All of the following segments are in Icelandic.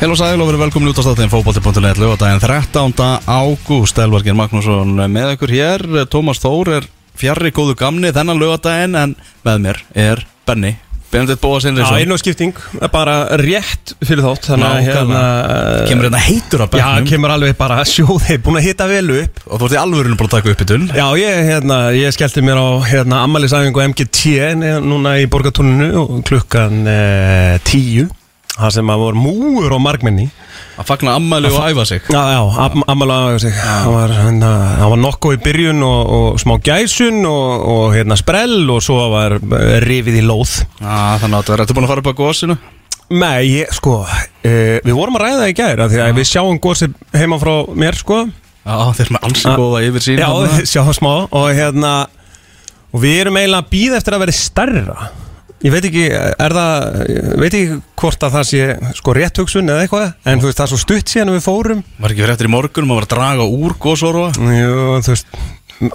Heil og sæl og verið velkomin út á stáðin fókbalti.net lögadaginn 13. ágúst Elvargir Magnússon með ykkur hér. Tómas Þór er fjarrri góðu gamni þennan lögadaginn en með mér er Benny Benedikt Bóa Já, einu skipting, bara rétt fyrir þátt Þannig að hérna Kemur hérna heitur á Já, bennum kemur alveg bara sjóði, búin að hitta vel upp. Og þú ert í alvörinu búin að taka upp í tunn Já, ég, hérna, ég skellti mér á hérna, ammælisæfingu MGT ne- núna í borgatúninu klukkan eh, tíu Það sem að voru múur og margmenni. Að fagna ammæli og æfa sig. Já, já, am, ammælisæfingu sig. Það var, hérna, var nokkuð í byrjun og, og smá gæsun og, og hérna sprell og svo var eh, rifið í lóð. Já, þannig að þú ertu búin að fara upp á gósinu Nei, ég, sko, uh, við vorum að ræða það í gæra því að við sjáum gósið heima frá mér, sko. Já, þeir eru með ansi góða yfir sín Já, sjáum smá og hérna og við erum eiginlega að býða eftir að vera stærra Ég veit ekki, er það, veit ekki hvort að það sé sko rétt hugsun eða eitthvað en þú veist, það er svo stutt síðan við fórum. Var ekki fyrir eftir í morgun, maður var að draga úr gósorfa Jú, þú veist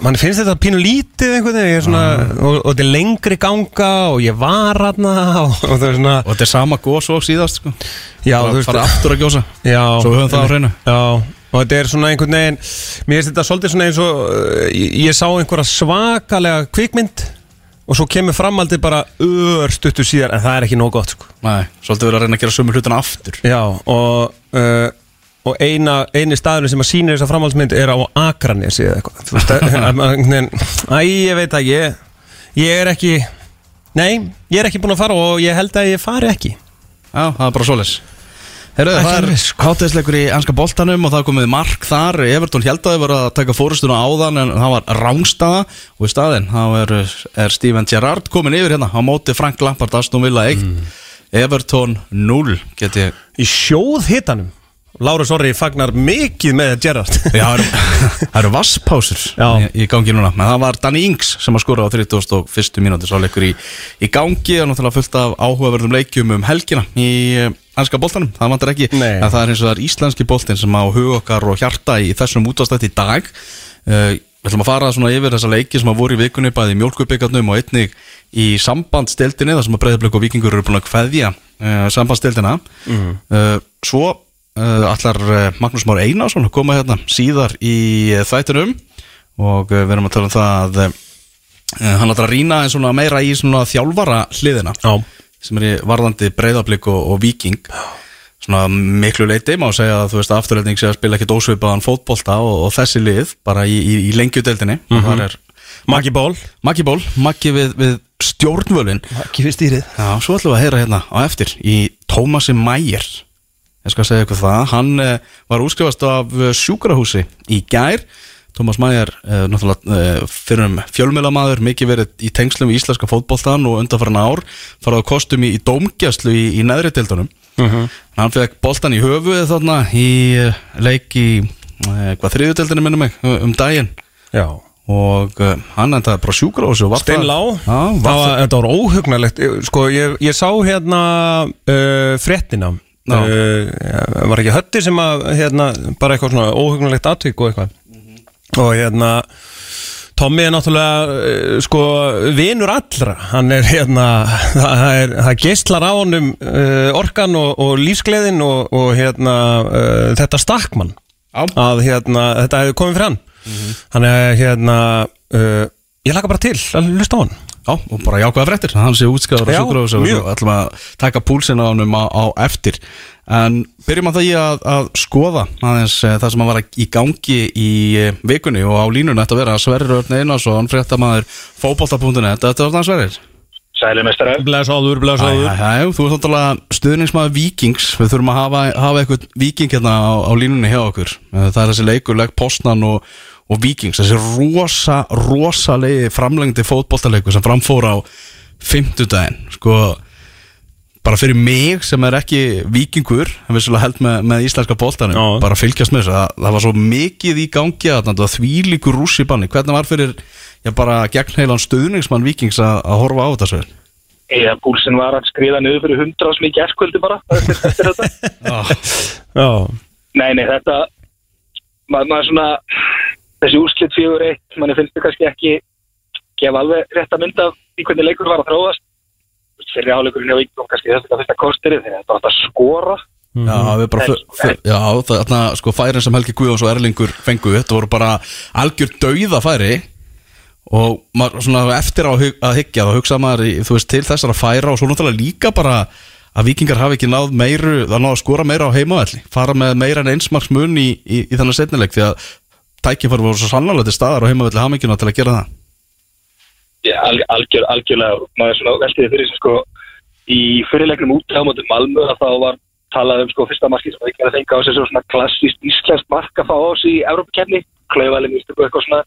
mann finnst þetta pínu lítið einhvern veginn ég er svona, og, og þetta er lengri ganga og ég var hérna og, og það er svona Og þetta er sama gós og síðast sko. Já, þú veist fara aftur að gjósa. Já, Svo við höfum það á hreinu. Já, og þetta er svona einhvern veginn Mér finnst þetta svolítið svona eins og uh, Ég, ég sá einhverja svakalega kvikmynd Og svo kemur framaldið bara Ör stuttu síðar, en það er ekki nóg gott sko. Nei, svolítið verið að reyna að gera sömu hlutina aftur. Já, og uh, Og eina, eini staðurinn sem að sýnir þessa framhaldsmynd Er á Akranesi eða eitthvað. Þú veist, Æ, ég veit að ég Ég er ekki Nei, ég er ekki búinn að fara og ég held að ég fari ekki. Já, það er bara svoleiðis Herru, það er sko. káteðsleikur í ennska boltanum og það komið mark þar. Evertón held að þau voru að taka fórustuna áðan en það var rángstaða og í staðinn þá er, er Steven Gerrard komin yfir hérna á móti Frank Lampard Aston Villa 1 Mm. Evertón 0 get ég Í sjóð hitanum Lára Sorri fagnar mikið með Gerrard. Já, það eru, vasspásur í, í gangi núna. Men það var Danny Ings sem að skora á 31. mínúti Svo leikur í, í gangi og náttúrulega fullt af áhugaverðum leikjum um helgina í ennska boltanum. Það vantar ekki. Nei. En það er eins og það er íslenski boltin sem á hug okkar og hjarta í þessum útastætti í dag. Uh, Við ætlum að fara svona yfir þessa leiki sem að voru í vikunni bæði í mjólkubikarnum og einnig í sambandstildinni þar sem að breyðablik og vikingur eru búin að kveðja uh, sambandstildina uh, Svo uh, allar Magnús Már Einarsson að koma hérna síðar í þættinum. Og við erum að tala um það að hann ætlar að svona meira í svona þjálfara hliðina Já sem er í varðandi breyðablík og, og viking svona miklu leiti má segja að þú veist afturleitning sé að spila ekkit ósvipaðan fótbolta og, og þessi lið bara í, í, í lengjudeldinni mm -hmm. Maggi Ból. Maggi Ból, Maggi við, við stjórnvölin Maggi fyrir stýrið. Já, svo ætlum við að heyra hérna á eftir í Tómasi Mægir ég skal segja ykkur það. Hann uh, var útskrifast af uh, sjúkrahúsi í gær Tómas Mægir, uh, náttúrulega uh, fyrir um fjölmjölamaður, mikið verið í tengslum við íslenska fótboltan og undanfarn ár farað á kostum í, í dómgjastlu í, í neðri deildunum. Hann fekk boltan í höfuð þarna í uh, leik í uh, hvað þriðudeldinu minnum mig uh, um daginn. Já. Og uh, hann endaði bara á sjúkrahúsi og var það- Steinlá Já, var það var, það Þetta var óhugnalegt Sko, ég, ég sá hérna uh, fréttina. Já. uh, Var ekki hötti sem að hérna, bara eitthvað svona óhugnalegt atvik og eitthvað og hérna Tommy er náttúrulega uh, sko vinur allra. Hann er hérna það, er, það geistlar á honum uh, orkan og, og lífsgleðin og, og hérna uh, þetta stakkmann að hérna þetta hefði komið fyrir hann. Hann er hérna uh, ég laka bara til að hlusta á hann. Já, og bara jákvæða fréttir, hann sé útskjáður og mjög. við ætlum að taka púlsinn á hann á, á eftir en byrjum að það í að, að skoða aðeins eh, það sem að vara í gangi í eh, vikunni og á línunni. Ætti að vera Sverrir Örn Einarsson, fréttamaður fótbolta.net, þetta var það Sverrir. Blesaður æ, æ, Þú ert náttúrulega stuðningsmaður vikings Við þurfum að hafa, hafa eitthvað viking hérna á, á línunni hjá okkur. Eh, Það er þessi leikur, legg Postnan og, og vikings Þessi rosa, rosalegi framlengdi fótboltaleikur sem framfór á fimmtudaginn. Sko, bara fyrir mig sem er ekki vikingur en vissulega held með, með íslenska boltanum Já. bara fylgjast með þessu, það, það var svo mikið í gangi að það var þvílíkur rúss í banni hvernig var fyrir, já bara gegn heilan stuðningsmann vikings að, að horfa á þetta svo Eða púlsinn var að skriða niður fyrir hundra sem í gerskvöldi bara eftir, þetta. Já, Nei, nei, þetta maður maður svona þessi úrslit fjögur eitt manni finnst þetta kannski ekki gefa alveg rétt að mynda í hvernig leikur var að þróast fyrir áleikurinn hjá Víkjum kannski þetta fyrsta kostir þegar þetta átt að skora. Já, við bara En- fyr, Já, þarna sko færin sem Helgi Guðjóns og Erlingur fengu Þetta voru bara algjör dauða færi Og maður svona eftir á að hyggja þá hugsa maður, í, þú veist, til þessar að færa og svo náttúrulega líka bara að vikingar hafi ekki náð meiru, það náð að skora meira á heimavelli fara með meira en einsmarks mun í, í, í þannig setnileg því að tækifæri voru svo sannlega til staðar á heimavelli hamingina til að gera það Já, alg, algjör, algjörlega maður svona veltiði fyrir sig sko í fyrirleiknum út á móti Malmö að þá var talað um sko fyrsta marki sem það ekki að fenga á sig svona klassíst íslenskt mark að fá á sig í Evrópakefni, klauvalinn eitthvað svona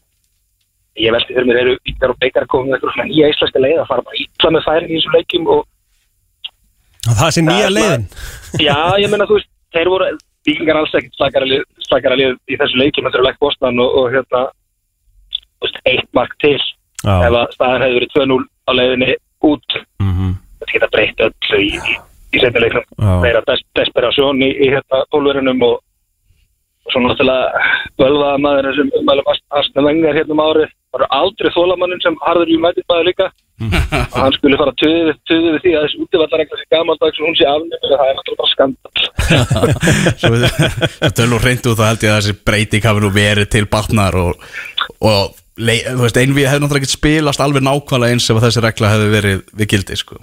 ég velti fyrir mér eru ykkar og beikar komið eitthvað svona nýja íslenska leið að fara bara ítla með færin í þessum leikjum og það sé nýja Það er leiðin. Já, ég meina þú veist, þeir voru vikingar alls ekkert slakara lið í þessu leikjum þetta eru leik Bosnan og, og hérna veist, eitt mark til ef að staðan hefði verið 2-0 á leiðinni út mhm, þetta geta breytt öllu í, í, í setnileiknum Já. meira des, desperasjón í, í hérna pólverunum og, og svo náttúrulega völvaða maður sem umælum Asna Vengar hérna um árið. Var aldrei þólamannin sem harður United maður líka. Og hann skulle fara töðu töðu við því að þessi útivallaregla sé gamaldags og hún sé afnum það er náttúrulega bara skandal Svo það er nú reynd út þá held ég að þessi breyting hafi nú verið til batnar og, og einvið hefði náttúrulega ekki spilast alveg nákvæmlega eins ef þessi regla hefði verið við gildi sko.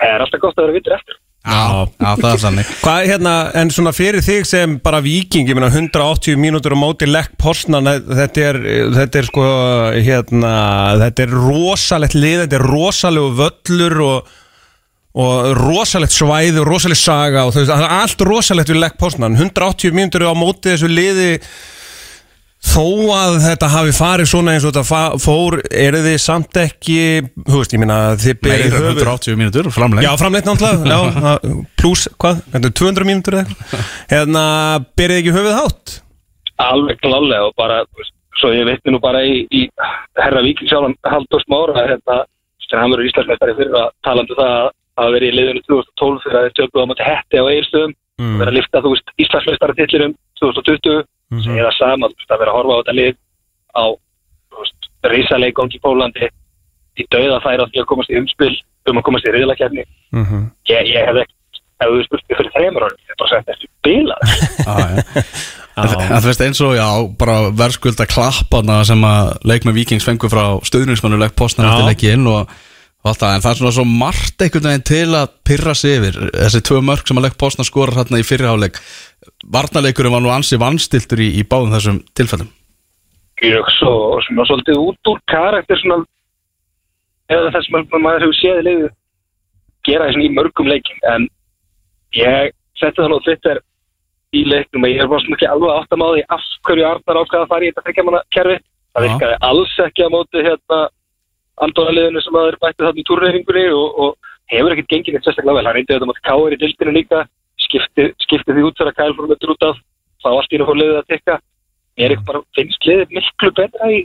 það er alltaf gott að vera vitur eftir Já, já, það er þannig. Hvað er hérna, en svona fyrir þig sem bara viking, ég meina 180 mínútur á móti lekk Porsnan, þetta er, þetta er sko, hérna, þetta er rosalegt lið, þetta er rosalegu völlur og, og rosalegt svæði og rosalegt saga og þú veist, það er allt rosalegt við lekk Porsnan, 180 mínútur á móti þessu liði þó að þetta hafi farið svona eins og þetta fa- fór, eru þið samt ekki, þú veist, ég meina, þið berið Meira höfuð- 180 mínútur, framlengt Já, framleitt náttúrulega já, Plus, hvað, þetta er 200 mínútur eða eitthvað. Hérna, berið ekki höfuð hátt alveg klálega og bara svo ég veitti nú bara í, í herra Víking sjálfan Halldórs Mára hérna, sem hann verður Íslandsmeistari fyrir að talandi það að verið í liðinu 2012 fyrir að þeir töfðu á móti hetti á eiginstöðum Mm. vera að lifta, þú veist, Íslandsmeistari tillirum 2020, Mhm. sem er það sama þú veist, að vera að horfa á þetta lið á þú veist, risaleikong í Pólandi í dauða færa því að komast í umspil um að komast í riðlakefni mm -hmm. ég, ég hef ekki ef þú spurt fyrir þreymur árum, ég hef bara sagt eftir en þú veist eins og já, bara verðskulda klappana sem að leikmenn Víkings fengu frá stöðningsmannuleik postnar eftir leikin og, og allt það, en það er svona svo margt einhvern veginn til að pyrra sig yfir. Þessi tvö mörg sem að leik postnar skorar hérna í fyrirháleik varnarleikurinn var nú ansi vannstiltur í, í báðum þessum tilfellum. Mjög svo svona svolítið út úr karakter svona eða þess að maður hefur séð liðið gera þessum í mörgum leikin en ég setti það nú Twitter í leiknum og ég er bara svona ekki alveg átt að máði af hverju Arnar ákvaða að fara í þetta fekkjamanna kerfi það virkaði alls ekki á móti hérna Andónaliðinu sem að þeir bætti þarna í túrreiringunni og, og hefur ekkert gengið eitt sérstaklega vel, hann reyndi þetta móti Káir í dildinu líka skipti, skipti því út þegar Kæl fór með út af þá allt í fór liðið að tekka ég er bara, finnst liðið miklu betra í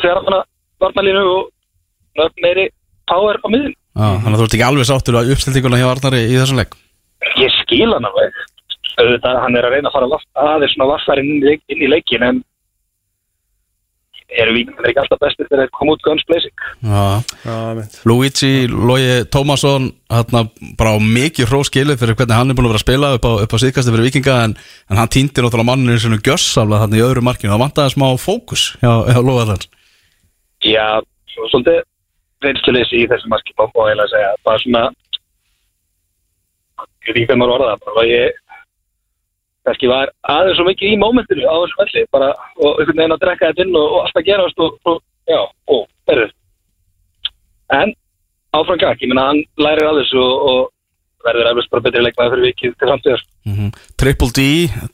þegar varnalínu og meiri power á miðun. Já, þannig að þú ert ekki alveg sáttur að uppstiltinguna hjá Arnari í þessum leik Ég skil hann alveg. Auðvitað, hann er að reyna að fara aðeins svona leik- inn í leikin en eru víknar ekki alltaf bestir þegar þeir koma út guns blazing. Já, Luigi Logi Tómasson hérna bara á mikið hróskilið fyrir hvernig hann er búin að vera að spila upp á, upp á síðkasti fyrir vikinga en, en hann týndi náttúrulega manninu sinu gjössamlega þarna í öðru markinu það vantaði smá fókus hjá, hjá Lóðarlands Já, svo svolítið reynsluleysi í þessum marki má má eiginlega segja. Bara svona, ég veit ekki hvað maður orða það, bara ég kannski var aðeins svo mikið í mómentinu á þessum velli, bara og einhvern veginn að drekka þetta inn og, og allt að gerast og, og já, og verður. En áfram gakk, ég meina hann lærir að þessu og verður eflust bara betri leikmaður fyrir vikið til framtíðar. mm Triple D,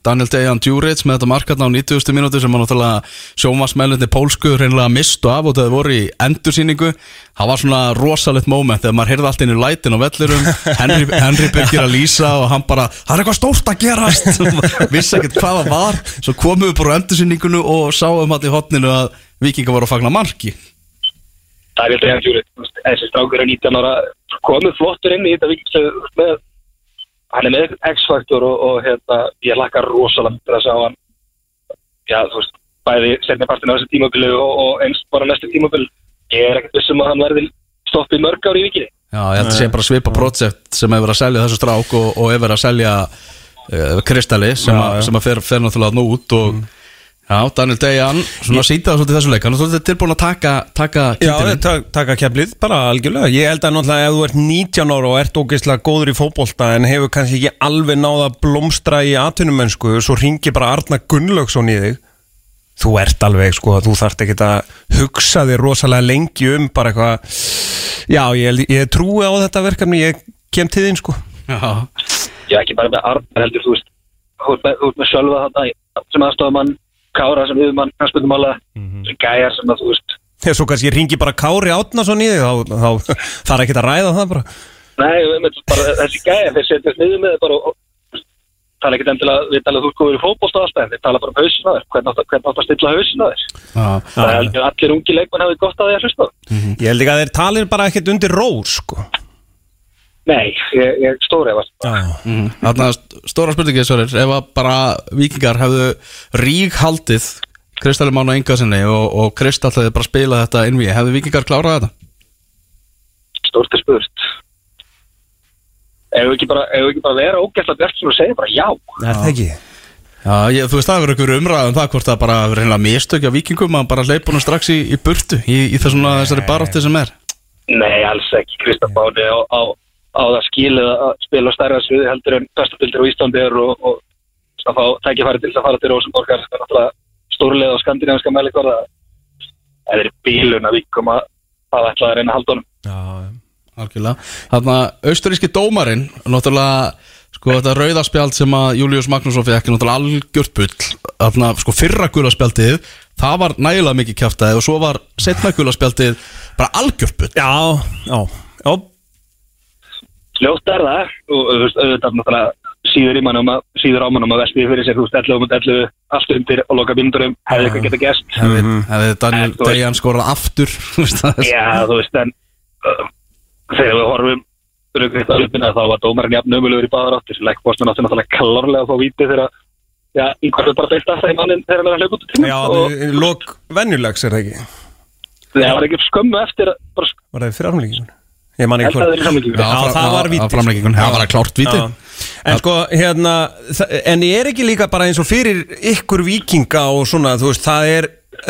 Daniel Dejan Djuric með þetta markarna á 90. mínútu sem hann náttúrulega sjómasmælindi pólsku reynilega mistu af og það voru í endursýningu það var svona rosalegt moment þegar maður heyrði allt inn í lætin á vellurum Henry, Henry Birgir að lýsa og hann bara það er eitthvað stórt að gerast vissi ekkert hvað það var svo komum við bara á endursýningunu og sáum hann í hotninu að vikinga voru að fagna marki það er vildi að hjúri þessi strákur 19 ára komið flottur inn í þetta vikið með hann er með X-faktor og, og hérna, ég lakkar rosalega til að sjá hann. Já, þú veist, bæði setni partin á þessu tímabili og, og eins bara næstu tímabili. Ég er ekkert vissum að hann verði stoppið mörg ári í vikið Já, ég held að sé bara svipa projekt sem hefur að selja þessu strák og, og hefur að selja uh, Kristali sem, Já, að- já. sem að fer, fer náttúrulega nú út og já, Daniel Dejan svona sýndi það svolítið í þessu leik. Hann er svolítið tilbúin að taka, taka Já, ta taka keflið, bara algjörlega. Ég held að náttúrulega ef þú ert 19 ára og ert ógeðslega góður í fótbolta en hefur kannski ekki alveg náða að blómstra í atvinnumönsku svo ringi bara Arna Gunnlaugsson í þig. Þú ert alveg, sko, þú þarft ekki að hugsa þér rosalega lengi um bara eitthvað Já, ég, held- ég trúi á þetta verkefni, ég kem til þín, sko. Já, ég ekki bara með Arnar heldur þú veist þú með, þú með Kára sem yfirmann knarspundumálað Mhm. sem gæjar sem að þú veist. Þegar svo kannski ringi bara Kári Átnason í þig þá, þá þarf ekki að ræða það bara. Nei, við veitum bara þessi gæjar þeir setjast niður með bara og, og tala ekkert endilega við tala að þú góður í fótbolta og allt en þeir tala bara um hausin á þér. Hvernig átt átt að stilla hausin á þér? Já, það er allir ungi leikmenn hafið gott að því að hlusta á. Ég held ekki að þeir talir bara ekkert undir rós, sko nei, ég, ég stóri Já, Mhm. Þarna stóra spurningi Sverrir, ef að bara vikingar hefðu rík haldið Kristali Mána Inga sinni og, og Kristall hefði bara spilað þetta innví hefðu vikingar klárað þetta? stórt er spurt ef við ekki bara, við bara vera ógæsla bjart sem þú segir bara já er það ekki? Já, ég, þú veist það hefur ykkur umræð um það hvort það bara hefur reynilega mistökja vikingum að bara hleypa honum strax í, í burtu í, í þessari barótti sem er Nei, alls ekki. Kristaf Báni á, á, á það skilið að spila stærra sviði heldur en bestabildir á Íslandi er og, og að fá tækifæri til að fara til Rosenborgar það er náttúrulega stórlega á skandinaviska mælikvarða það er bílun að vikum að það ætla að reyna að halda honum Já, Algjörlega. Þarna, austuríski dómarinn, náttúrulega, sko, þetta rauðaspjald sem að Július Magnússon fekk, er náttúrulega algjört bull. Þarna, sko, fyrra gulaspjaldið, það var nægilega mikið kjaftaði og svo var setna gulaspjaldið bara algjört bull. já, já, já. Ljótt er það. Og auðvitað náttúrulega síður í mannum að síður á mannum að vespiði fyrir sér. Þú veist, 11 um 11 allt undir og loka bindurum hefði eitthvað geta gæst Hefði, hefði Daniel Dejan skorað aftur, þú veist það. Já, þú veist, en uh, þegar við horfum röggriðt á hlutina þá var dómarinn jafn ömulegur í báðar áttir. Leikbóstan átti náttúrulega klárlega að fá víti þegar já, einhver er bara beitt alltaf í mannin þegar hann er að tíma Já, og og... lók venjulegs er það ekki? Það var ekki skömmu eftir að bara Var það í fyrirframlíkingun? Ég man ekki að það samlingu Já, það var víti, sko. það var að klárt víti. Já. En sko, hérna En ég er ekki líka bara eins og fyrir ykkur vikinga og svona, þú veist, það er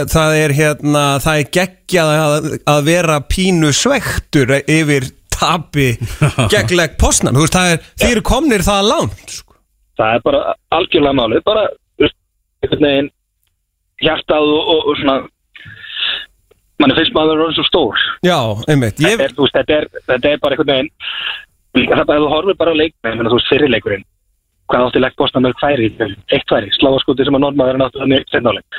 það er hérna, það er geggjað að, að vera pínu svektur yfir tapi geggleg postnam, þú veist, það er þeir eru komnir það langt, sko það er bara algjörlega málið bara, þú veist, einhvern veginn hjartað og, og, og svona manni finnst maður að vera svo stór. Já, einmitt, ég, þetta er, veist, þetta er, þetta er bara einhvern veginn líka þetta að þú horfir bara á leikmenn menn, þú veist, fyrirleikurinn hvað átti leggbósta með færi eitt færi, sláaskúti sem að normaður átti þannig setnáleik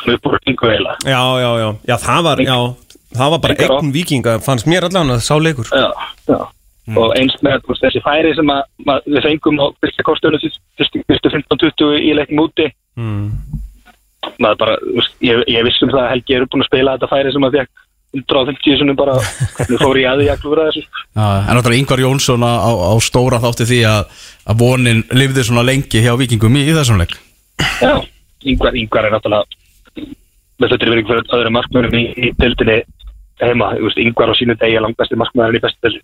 hann er búin yngu heila já, já, já, já, það var já, það var bara einn vikinga fannst mér allan að sá leikur. Já, já. og eins með veist, þessi færi sem að, að við fengum á fyrsta kostunum fyrstu 15-20 í leikum úti. Mm. Maður bara, ég, ég vissum það að Helgi er búin að spila þetta færi sem að fekk 150 sinum bara. Hvernig fór ég að því að klúra þessu? Já, en náttúrulega Ingvar Jónsson á, á, á stóra þátti því að, að vonin lifði svona lengi hjá vikingum í, í þessum leik. Já, yngvar, yngvar er náttúrulega með þetta er verið fyrir öðru markmörnum í, í dildinni heima, yngvar á sínu degi er langbæsti markmörnum í bestu dildi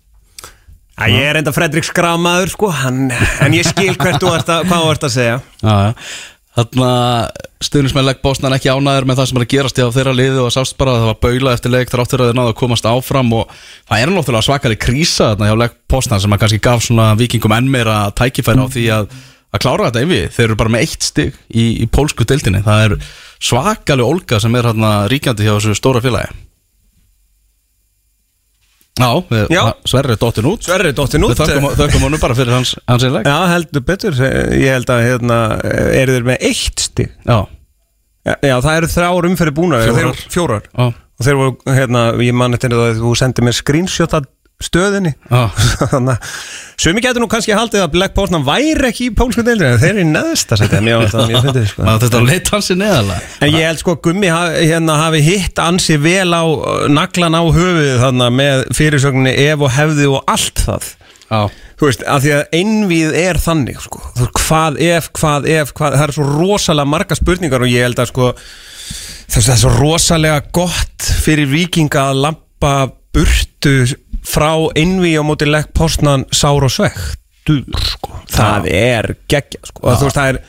Æ, ég er enda Fredrik Skramaður sko, hann, en ég skil hvert þú ert að, hvað þú ert að segja. Já, já. Þarna stuðnismenn legg Bosnan ekki ánæður með það sem er að gerast hjá þeirra liði og sást bara að það var baula eftir leik þráttur að þeir náðu að komast áfram og það er náttúrulega svakari krísa þarna hjá legg Bosnan sem að kannski gaf svona vikingum enn meira tækifæri á því að, að klára þetta yfir. Þeir eru bara með eitt stig í, í pólsku deildinni. Það er svakalig olga sem er hérna ríkjandi hjá þessu stóra félagi. Já, Já. Sverri er dottin út. Sverri dottin út Við þökkum, þökkum honum bara fyrir hans, hans einleg. Já, heldur betur, ég held að hérna, eru þeir með eitt stig Já, Já, það eru þrjár umferði búnar Fjórar. Fjórar já, Og þeir voru, hérna, ég man eftir að þú sendið mér screenshot að stöðinni. Já. Þannig að Sumi getur nú kannski haldið að Black Boston væri ekki í pólsku deildinu en Þeir eru í neðsta finnst það mjög fyndið sko. Maður þetta að leita hans í neðalega En ég held sko að Gummi hérna, hafi hitt ansi vel á uh, naglan á höfuðið þannig með fyrirsögninni ef og hefði og allt það. Já, Þú veist, af því að einvíð er þannig sko. Þú hvað ef, hvað ef hvað, það er svo rosalega marga spurningar og ég held að sko að það er svo rosalega gott fyrir vikinga að lampa burtu frá einvíð á móti legg postnan sár og svegt stuður sko. það er geggja sko. og þú veist það er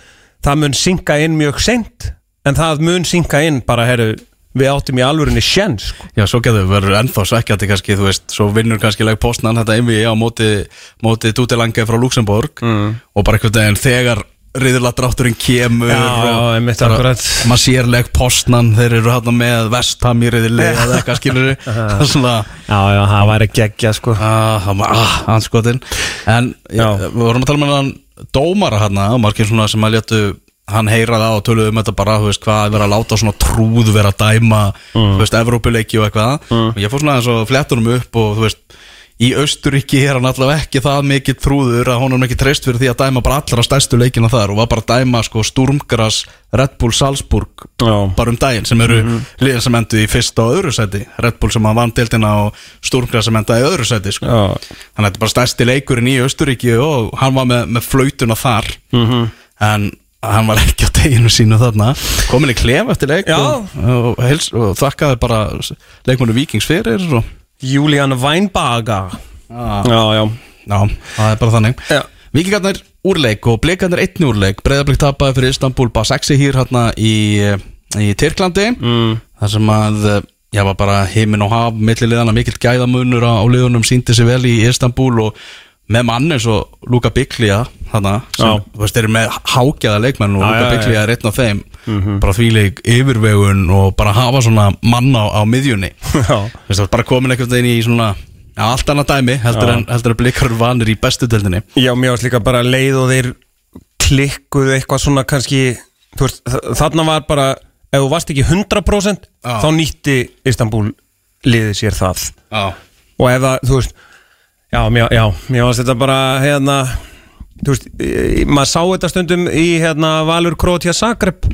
það mun synka inn mjög sent en það mun synka inn bara herru við áttum í alvörinni sjens sko. Já, svo getur verður ennþá svekkjandi kannski, þú veist, svo vinnur kannski leg postnan þetta einvið á móti, móti Dútilange frá Luxemburg mm. og bara einhvern veginn þegar riðurla drátturinn kemur Já, maður sér leg postnan, þeir eru hérna með vestam í riðurli eða eitthvað skilur það er svona já, já, það væri geggja sko. Ah, það var, ah, anskotin En ég, við vorum að tala með hann dómara hérna, margir svona sem að létu hann heyra það og töluðu um þetta bara, þú veist, hvað er verið að láta svona trúð vera að dæma, þú veist, Evrópuleiki og eitthvað, og ég fór svona eins og flettunum upp og þú veist, í Austuríki er hann allavega ekki það mikið trúður að er ekki treyst fyrir því að dæma bara allra stærstu leikina þar og var bara að dæma sko Sturmgras, Red Bull, Salzburg Já. bara um daginn sem eru liðin sem endu í fyrsta og öðru sæti Red Bull sem að vann deildina og Sturmgras sem endaði í öðru sæti sko. Þannig að þetta er bara stærsti leikurinn í Austuríki og hann var með, með flautuna þar Mhm. en hann var ekki á teginu sínu þarna komin í klef eftir leik og, og, heils, og þakkaði bara leikmunu Víkings fyrir og, Julian Weinbaga já, já, já, já, það er bara þannig. Já. Víkingarnir úrleik og blikarnir einni úrleik. Breiðablík tapaði fyrir Istanbul Basaksi hér hérna í, í Tyrklandi. Mm. þar sem að já, bara heimin og haf milliliðana mikill gæðamunur á, á liðunum síndi sig vel í Istanbul og með mann eins og Luka Biglia þú veist, þeir eru með hágjaða leikmenn og Luka. Biglia er einn af þeim. Bara þvíleik yfirvegun og bara hafa svona mann á, á miðjunni. Bara komin einhvern veginn í svona allt annað dæmi, heldur en, heldur en blikar vanir í bestu deildinni. Já, mér varst líka bara leið og þeir klikkuðu eitthvað svona kannski veist, þarna var bara ef þú varst ekki 100% Já. þá nýtti Istanbul liðið sér það. Já. Og ef það, þú veist já, mér, varst þetta bara hérna, þú veist e- maður sá þetta stundum í hérna Valur Krótja Zagreb.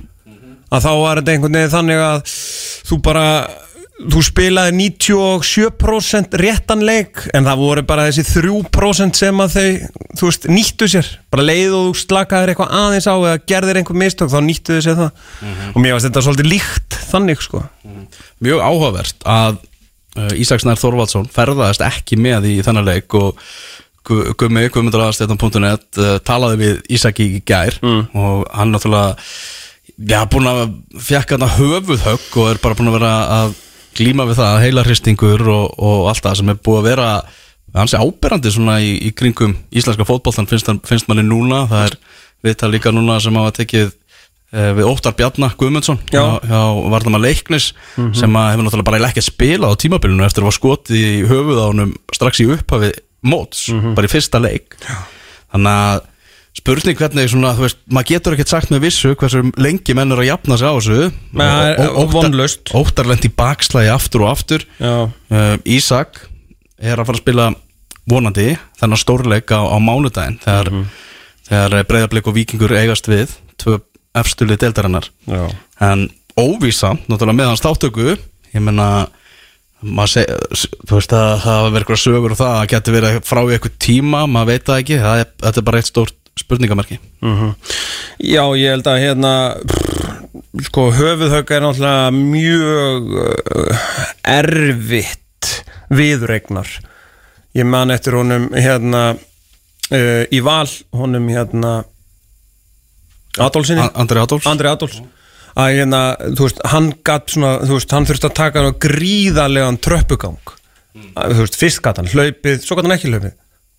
Að þá var þetta einhvern veginn þannig að þú bara þú spilaði 97% réttan leik en það voru bara þessi 3% sem að þau þú veist, nýttu sér. Bara leið og þú slakaðir eitthvað aðeins á eða gerðir einhver mistök þá nýttu þau sér það. Og mér varst þetta svolítið líkt þannig sko. Mjög áhugavert að Ísaksnær Þorvaldsson ferðaðist ekki með í þennan leik og Gu- Gummi, guðmundarastjartan.net uh, talaði við Ísaki í gær og hann náttúrulega já, búin að fjekka þarna höfuðhögg og er bara búin að vera að glíma við það, heilarhristingur og, og allt það sem er búið að vera hansi áberandi svona í, í kringum íslenska fótboltan finnst, hann- finnst manni núna. Það er viðtal líka núna sem hafa tekið eh, við Óttar Bjarnar Guðmundsson Já. hjá, hjá Vardamann Leiknis sem að hefur náttúrulega bara ekki spilað á tímabilinu eftir að var skotið í höfuð á honum strax í upphafi móts, bara í fyrsta leik. Þannig að spurning hvernig svona, þú veist, maður getur ekkert sagt með vissu hversu lengi menn eru að jafna sig á þessu. Vonlaust. Óttar í bakslægi aftur og aftur. Já, uh, Ísak er að fara að spila vonandi þennan stórleik á, á mánudaginn þegar, mm þegar breyðarblik og vikingur eigast við tvö efstulið deildarinnar. En óvísa, náttúrulega með hans þáttöku ég menna þú veist að það verið eitthvað sögur og það að geti verið frá í eitthvað tíma maður veit það ekki, það er, þetta er bara eitt stórt spurningamerki. Já, ég held að hérna sko höfuðhögg er náttúrulega mjög uh, erfitt viðregnar ég man eftir honum hérna uh, í val honum hérna Adolfsinni Andri Adolfs. Andri Adolfs. Að hérna, þú veist, hann gatt svona, þú veist, hann þurfti að taka hann gríðarlegan tröppugang. Að, þú veist, fyrst gatt hann hlaupið, svo gatt hann ekki hlaupið.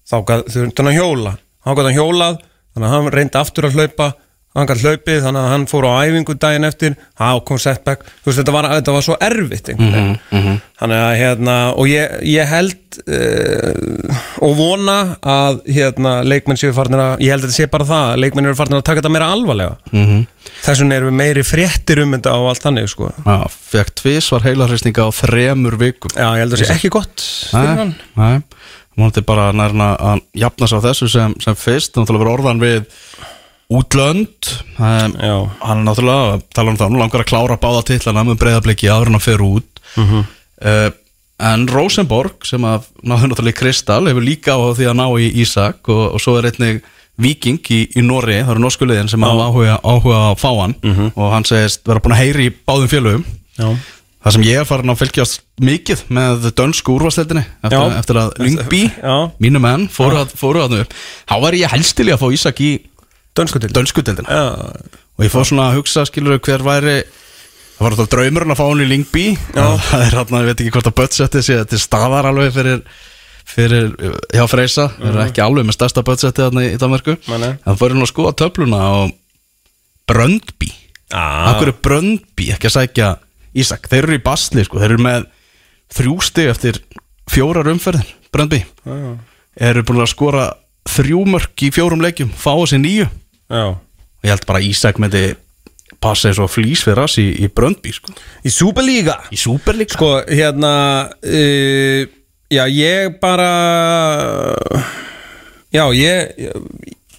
Þá gatt, þurfti hann að hjóla. Hann gatt hann hjólað, þannig að hann reyndi aftur að hlaupa, hann gatt hlaupið þannig að hann fór á æfingu daginn eftir. Þá kom setback, þú veist, þetta var, þetta var svo erfitt einhvern veginn, þannig að hérna, og ég, ég held uh, og vona að hérna, leikmenn séu farnir að ég held að þetta sé bara það, að leikmenn eru farnir að taka þetta meira alvarlega. Mm -hmm. þess vegna erum við meiri fréttir um þetta og allt þannig sko. Já, fekk tvís var heilarhristinga á þremur vikum. Já, ég held að það sé ekki gott hann. Nei, múnandi bara nærna að jafna sig á þessu sem, sem fyrst, náttúrulega verið orðan við útlönd. Um, hann er náttúrulega, tala um það hann langar að klára báða titlana með breyðabliki áður hann fer út. Mhm. uh, en Rosenborg sem að náður náttúrulega í Kristall hefur líka á því að ná í Ísak og, og svo er einnig Viking í, í Norri, það eru norsku liðin sem hafa áhuga, áhuga á að fá hann. Og hann segist vera búin að heyri í báðum félögum. Já. Það sem ég er farin að fylgjast mikið með dönsku úrvasteldinni eftir, eftir að Lyngby, mínu menn, fóru, að, fóru að upp. Þá var ég helst til í að fá Ísak í Dönsku til dönsku deildina Já, Og ég fór svona að hugsa, skilur hver væri Það var alltaf draumurinn að fá hann í Lyngby Það er hann, ég veit ekki hvort að budgetið sé Þetta er staðar alveg fyrir fyrir, hjá Freysa. Þeir eru ekki alveg með stærsta budgetið þarna í, Danmarku. Það fór hann að skoða töfluna og Bröndby. Akkur er Bröndby ekki að sækja Ísak? Þeir eru í basli sko, þeir eru með þrjú stig eftir fjórar umferðin Bröndby. Eru búin að skora þrjú mörk í fjórum leikjum Fá þessi nýju Já. Og ég held bara að Ísak myndi passa eins og flýs fyrir rass í, í Bröndby sko. Í Superliga í Superliga Sko, hérna uh, Já, ég bara Já, ég,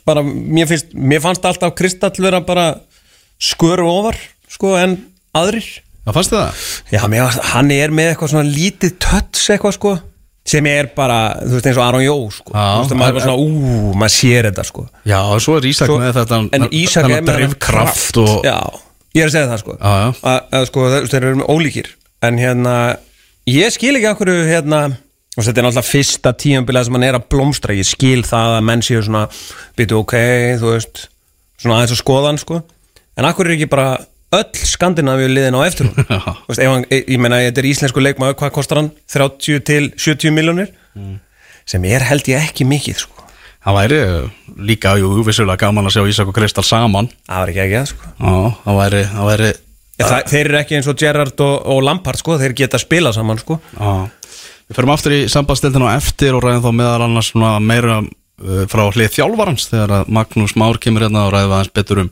bara, mér finnst mér fannst alltaf Kristall vera bara sköru ofar, sko, en aðrir. Það fannst þið það? Já, mér, hann er með eitthvað svona lítið töts eitthvað, sko sem er bara, þú veist, eins og Aron Jó, sko. Þú veist, að maður er bara svona, ú, maður sér þetta, sko. Já, og svo er Ísak Svo- með þetta En Ísak er með þennan drifkraft og Já, ég er að segja það sko. Já, já. Að, að sko þeir eru með ólíkir. En hérna, ég skil ekki okkur hérna og þetta er náttúrulega fyrsta tíumbilað sem hann er að blómstra. Ég skil það að menn séu svona býtu ok, þú veist svona aðeins að skoða hann sko. En akkur er ekki bara öll Skandinavíu liðin á eftir hún ef hann, ég, ég meina þetta er íslensku leikmaður hvað kostar hann? 30 til 70 miljónir sem er held ég ekki mikið sko. Það væri líka, jú, vissulega gaman að sjá Ísak og Kristall saman. Það var ekki ekki það sko. Já, það væri, það væri Já, það, þeir eru ekki eins og Gerrard og, og Lampard sko, þeir geta spila saman sko. Við förum aftur í sambandstildinu á eftir og ræðum þá meðal annars meira frá hlið þjálfarans þegar að Magnús Már kemur hérna og ræðum aðeins betur um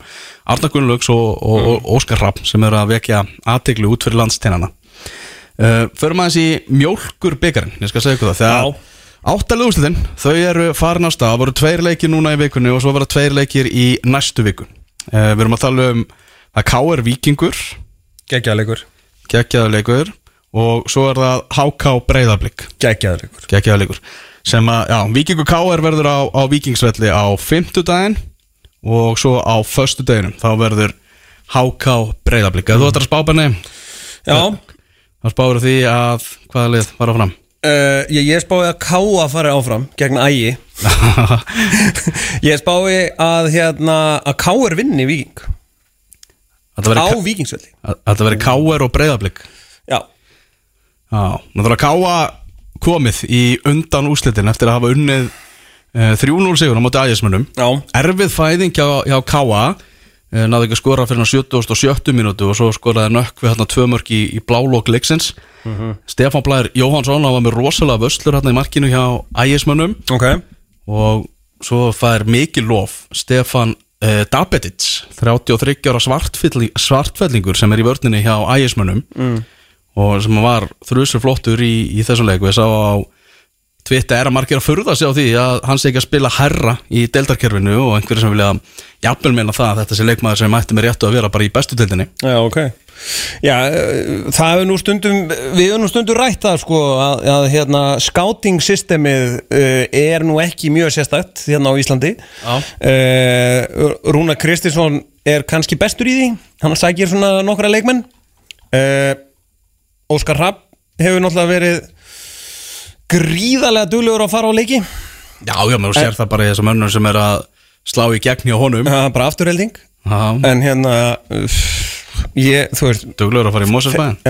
Arna Gunnlaugs og, og, og Óskar Rapp sem eru að vekja aðteglu út fyrir landsteinana. Uh, Förum aðeins í mjólkur byggarinn, ég skal segja ykkur það þegar Áttalegu úrslitin, þau eru farin á stað, það voru tveir leikir núna í vikunni og svo verða tveir leikir í næstu viku. Uh, Við erum að tala um að K.R. Víkingur. Geggjaðleikur geggjaðarleikur og svo er það HK Breiðablík Geggjaðleikur geggjaðarleikur sem að, já, Víkingur KR verður á, á Víkingsvelli á fimmtudaginn og svo á föstudaginum þá verður HK Breiðablík þú ætlar að spá benni? Já, þá spáur því að hvaða lið fara fram uh, ég, ég spái að Káa fari áfram gegn ægi. Ég spái að hérna að er vinni Þetta á verður Víkingsvelli. Þetta verður KR og Breiðablík Já, Já, náttúrulega Káa komið í undan úslitin eftir að hafa unnið uh, 3-0 sigur á móti ægismunum erfið fæðing hjá, hjá Káa eh, náði ekki að skora fyrir hann 70 og 70 mínútu og svo skoraði nökk við hérna tvö mörk í, í blálók leiksins. Stefán Blær Jóhansson var með rosalega vöslur hérna í markinu hjá ægismönnum ok. Og svo fær mikið lof Stefán eh, Dabetic 33 ára svartfelling, svartfellingur sem er í vörninni hjá ægismönnum mm. Og sem var þrjusur flottur í, í þessum leik. Og ég sá á Twitter er að margir að furða sig á því að hann sé ekki að spila herra í deildarkerfinu og einhverju sem vilja jafnvel meina það að þetta sé leikmaður sem mætti með réttu að vera bara í bestu deildinni. Já, ok. Já, eh, það hefur nú stundum við hefur nú stundum rætt það sko að, að hérna, scouting systemið uh, er nú ekki mjög sérstætt hérna á Íslandi. Já. uh, Rúna Kristinsson er kannski bestur í því. Hann sækir svona nokkra leikmenn. Uh, Óskar Rapp hefur náttúrulega verið gríðarlega duglegur að fara á leiki. Já, já, þú sér það bara í þessum önnum sem er að slá í gegn hjá honum. Uh, bara afturhelding. Já, en hérna ég, þú veist duglegur að fara í Mosesbæðin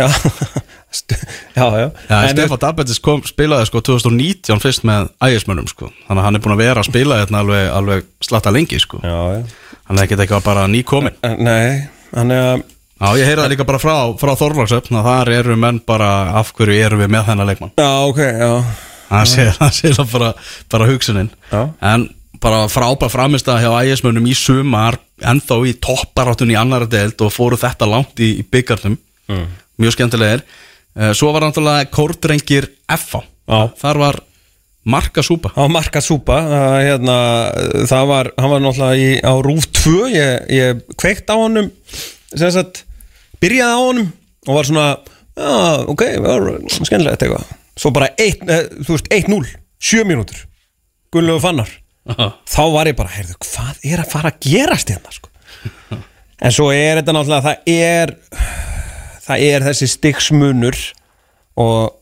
Já, já, já. En- Stefán Dabetis kom, spilaði sko 2019 fyrst með ægismönnum sko. Þannig að hann er búin að vera að spila hérna alveg, alveg slatta lengi sko. Já, já. Hann er ekkert eitthvað bara nýkomin Nei, hann er að Já, ég heyra það líka bara frá, frá Þorlagsöfn að þar eru menn bara af hverju erum við með þennan leikmann Já, ok, já Það sé, það það bara, bara hugsunin Já. En bara frábær framist að hjá ægismönnum í sumar ennþá í topparáttunni í annara deild og fóru þetta langt í, í byggarnum Mm. Mjög skemmtilegir Eh, Svo var náttúrulega kórdrengir F.A. Já. Þar var marka súpa Á marka súpa að, hérna, Það var, hann var náttúrulega í, á Rúf 2 Ég, ég kveikt á honum sem sagt, byrjaði á honum og var svona, já, ok var, skemmtilegt eitthvað. Svo bara 1, eh, þú veist, 1-0 7 mínútur, Gunnlegu fannar. Þá var ég bara, heyrðu, hvað er að fara að gerast hérna sko? en svo er þetta náttúrulega það er það er þessi stiksmunur og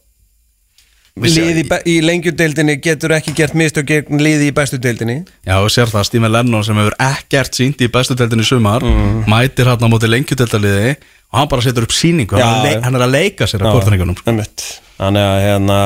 liði í, lengjudeildinni getur ekki gert mistök gegn liði í bestu deildinni. Já, og sér það, Stephen Lennon sem hefur ekkert sínt í bestu deildinni í sumar mætir hann á móti lengjudeildaliði og hann bara setur upp síningu, hann, Já, er að leik, hann er að leika sér að kortningunum sko. Þannig að hérna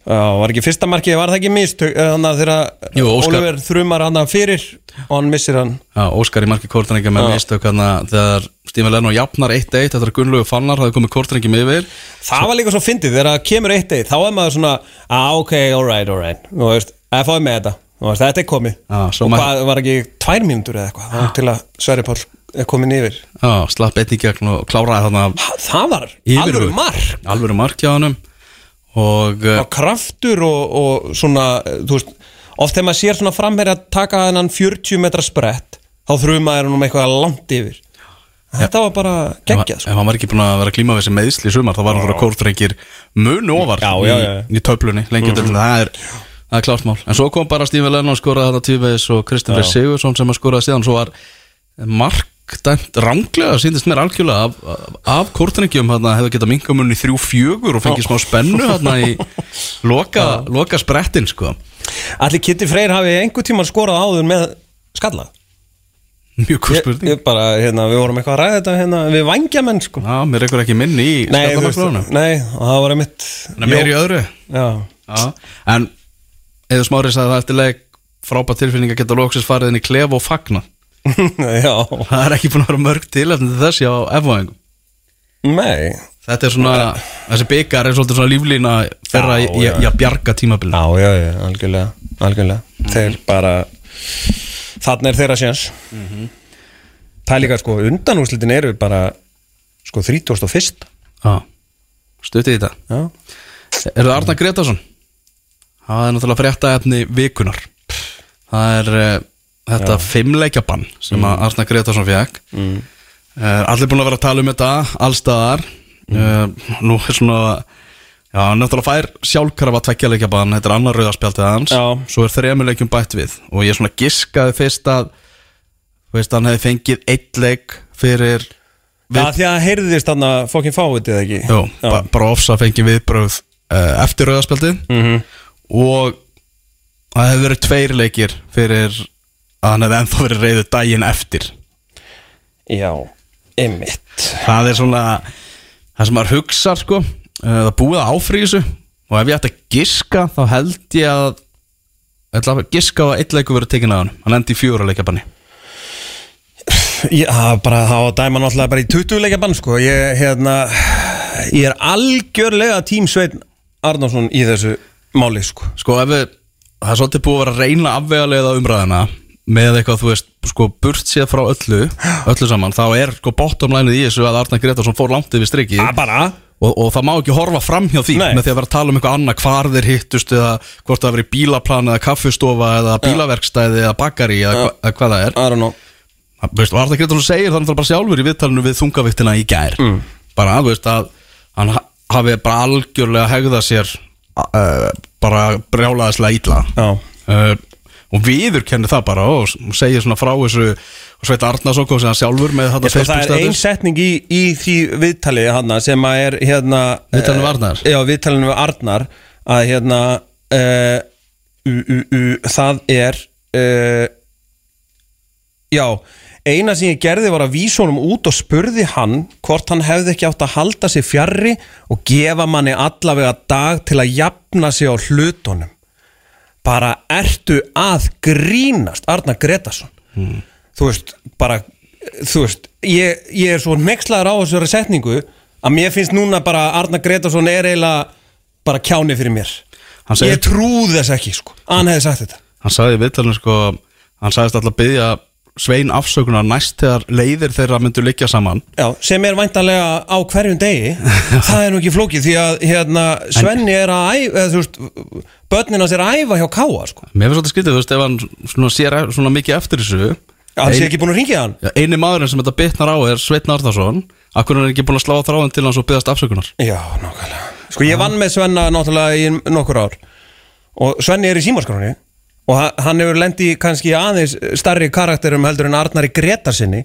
Já, var ekki fyrsta markið, var það ekki mistök þannig að þegar Oliver þrumar hann fyrir og hann missir hann? Já, Óskar í marki kortninga með hann þegar Stephen Lennon jafnar 1-1 þetta er Gunnlaugur Fannar, það komið kortningum yfir. Það var líka svo fyndið, þegar það kemur eitt eitt þá er maður svona, ah, ok, alright, alright Þú veist, að fáið með þetta Veist, þetta er komið. Svo Og hvað, var ekki tvær mínútur eða eitthvað? Þangað til að Sverri Páll er komin yfir. Já, slapp einn í gegn og kláraði þarna Ha, Það var alveg mark. Alvöru mark hjá hann og og kraftur og, og svona, þú veist oft þegar maður sér svona framherja að taka þennan 40 metra sprett þá þrumaði hann um eitthvað langt yfir. Þetta var bara ef, geggjað ef sko. hann var ekki búin að vera að klíma við þessi meðsli í sumar þá var hann fyrir kortringir munu ofar í, í töflunni lengi mm. það er Það er klart mál, en svo kom bara Stephen Lennon skoraði þetta tífis og Kristinn Freyr Sigursson sem að skoraði síðan, svo var mark dæmt ránglega, síndist mér algjörlega af, af, af kortringjum, hérna hefði getað minkamunni þrjú fjögur og fengið smá spennu hérna í loka, loka sprettin sko, Allir Kitty Freyr hafi einhver tíma skorað áður með skalla? Mjög góð spurning. ég bara, hérna, við vorum eitthvað að ræða þetta hérna, við vangjamenn sko. Já, mér ekkur ekki minni í skallamaksflóðunum nei, og það var einmitt Meir í öðru. Já, Já, en eða smári sagði það eftir leik frábært tilfinning að geta loksins farið inn í klef og fagna já, það er ekki búin að vera mörg til þessi á F-væðingum nei. Þetta er svona, þessi byggar er svolítið svona líflína í að bjarga tímabilið Já, já, já, algjörlega, algjörlega. Þeir bara Þannig er þeirra séns. Það er líka sko, undanúslitin eru bara sko 31. Já, stuttið í þetta. Já, Er það Arna Gretarsson? Það er náttúrulega frétta efni vikunar Það er uh, þetta fimmleikjabann sem að Arna Gretarsson fekk mm. Allir búin að vera að tala um þetta allstaðar uh, Nú er svona Já, hann náttúrulega fær sjálfkrafa tveggjarleikjabann Þetta er annar rauðarspjaldið hans. Já. Svo er þremuleikjum bætt við. Og ég svona giskaði fyrst að veist, hann hefði fengið eitt leik fyrir Já því að heyrðist þarna fokkin fáið eða ekki? Já. ba bara ofsa fengið viðbröð uh, eftir rauðarspjaldið Mhm. Og það hefur verið tveir leikir fyrir að hann hefði ennþá verið reyðu daginn eftir. Já, einmitt. Það er svona það sem maður hugsar sko. Uh, það búið að þessu. Og ef ég ætti að giska þá held ég að ég ætla að giska á að eitt leikur verið tekin að hann hann endi í fjóra leikabanni Já, bara var dæma náttúrulega bara í 20 leikja bann sko. Ég, hérna, ég er algjörlega tímsveitn Arnarsson í þessu máli sko. Sko ef við það er svolítið búið að vera að reyna afvegalega umræðina með eitthvað þú veist sko burt séð frá öllu öllu saman þá er sko bottomlænið í þessu að Arna Gretarsson fór langt yfir strikið. Það bara? Og, og það má ekki horfa fram hjá því Nei. með því að vera að tala um eitthvað annað hvar þeir hittust eða hvort það veri bílaplan eða kaffustofa eða bílaverkstæði eða bakari eða, hva, eða hvað það er. I don't know. Það- veist, og Arna Gretarsson segir þannig bara sjálfur í viðtalinu við þungaviktina í gær. Mm. bara þú veist að hann ha- hafi bara algjörlega hegðað sér uh, bara brjálaðislega ítla uh, og viður kennir það bara og og segir svona frá þessu og Sveit Arnarsson kom sem hann sjálfur með þetta Ég sko, það er ein setning í, í því viðtali hana, sem að er hérna Viðtalinu við eh, Arnar? Já, viðtalinu við Arnar að hérna uh, u, u, u, það er já eina sem ég gerði var að vísa honum út og spurði hann hvort hann hefði ekki átt að halda sig fjarrri og gefa manni allavega dag til að jafna sig á hlutunum. Bara ertu að grínast Arnar Gretarsson þú veist, bara þú veist, ég, ég er svo nexlaður á þessari setningu að mér finnst núna bara að Arnar Gretarsson er eiginlega bara kjáni fyrir mér. Ég trúð þess ekki sko, hann hefði sagt þetta. Hann sagði viðtalinu sko hann sagðist alltaf að byggja Svein afsökunar næst þegar leiðir þeirra myndu liggja saman. Já, sem er væntanlega á hverjum degi. Það er nú ekki flókið því að hérna, Svenni er að æfa eða, veist, börnin hans er að æfa hjá Káa sko. mér finnst þetta skrítið, þú veist, ef hann svona sér e- svona mikið eftir þessu. Hann sé ekki búin að ringja hann. Ja, eini maðurinn sem þetta bitnar á er Sveitn Arðarsson akkur er hann ekki búin að slá þráðan til hans og byggast afsökunar? Já, nákvæmlega. Sko ég vann með Svenna náttúrulega í nokkur ár. Og Svenni er í símaskráni og ha- hann hefur lendi kannski í aðeins starri karakterum heldur en Arnari Gretarsinni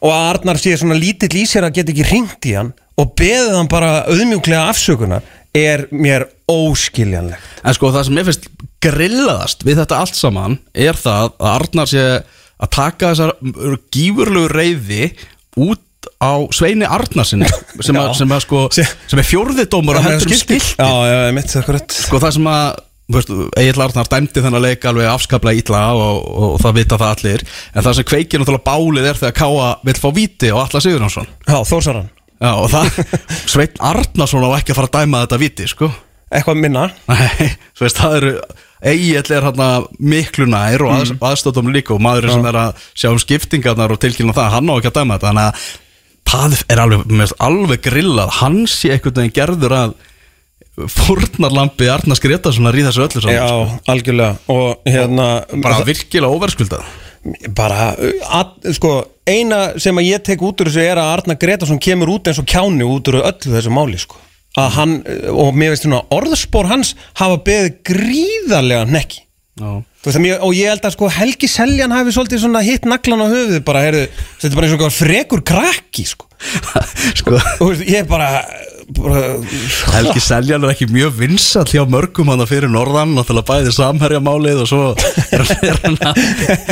og að Arnar sé svona lítill í sér að geta ekki ringt í hann og beðið hann bara auðmjúklega afsökunar er mér óskiljanlegt. En sko það sem ég finnst grillaðast við þetta allt saman er það að Arnar sé að taka þessar gífurlegu reyði út á Sveini Arnarsinni sem, sem, að, sko, Se- sem er fjórðidómur og hendur um korrekt sko það sem að Egil Arnar dæmdi þennan leik alveg afskaplega ítla og, og, og það vita það allir. En það sem kveikir náttúrulega bálið er þegar Káa vil fá víti og Alla Sigurjónsson. Já, Þórsaran, Já, og það, Sveinn Arnarsson á ekki að fara að dæma þetta víti, sko. Eitthvað minna? Nei, þú veist, það eru Egil er hérna miklu nær og mm. aðstóttum líka og maðurinn sem er að sjá um skiptingarnar og tilkynna það, hann á ekki að dæma þetta. Þannig að það er alveg, alveg grillað, hann sé einhvern veginn gerður að fórnarlampi Arnars Gretarssonar í þessu öllu saman, Já, algjörlega. Og hérna sko. bara virkilega óverskuldað bara, að, sko eina sem að ég tek út úr þessu er að Arnar Gretarsson kemur út eins og kjáni út úr öllu þessu máli, sko. Að hann, og mér veist svona orðspor hans hafa beðið gríðarlega nekki að mér, og ég held að sko Helgi Seljan hafi svolítið hitt naglan á höfuðið bara, heyrðu, þetta er bara eins og frekur krakki, sko. Sko. Veist, ég bara, bara Helgi Seljan er ekki mjög vinsall hjá mörgum hann fyrir norðan náttúrulega bæði samherjamálið og svo er hann, að,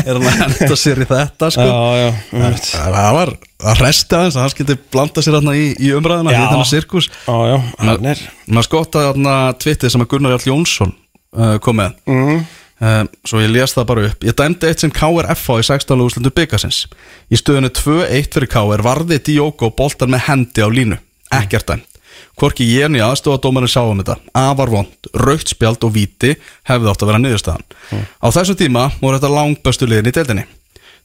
er hann að henda sér í þetta sko. Já, já, einmitt. það var að resta aðeins að hann skildi blanda sér hann í, í umræðina í þennan sirkus maður skottaði þarna tvittið sem að Gunnar Jarl Jónsson uh, kom með mm. uh, svo ég les það bara upp ég dæmdi eitt sem KRFA í 16. úrslindu byggasins í stöðinu 2-1 fyrir KR varði Diogo boltan með hendi á línu ekkert dæmt Hvorki ég ég aðstofadómarinn sá um þetta. Afar vond, raukt spjald og víti hefði átt að vera niðurstaðan. Á þessum tíma voru þetta langbæstu liðin í deildinni.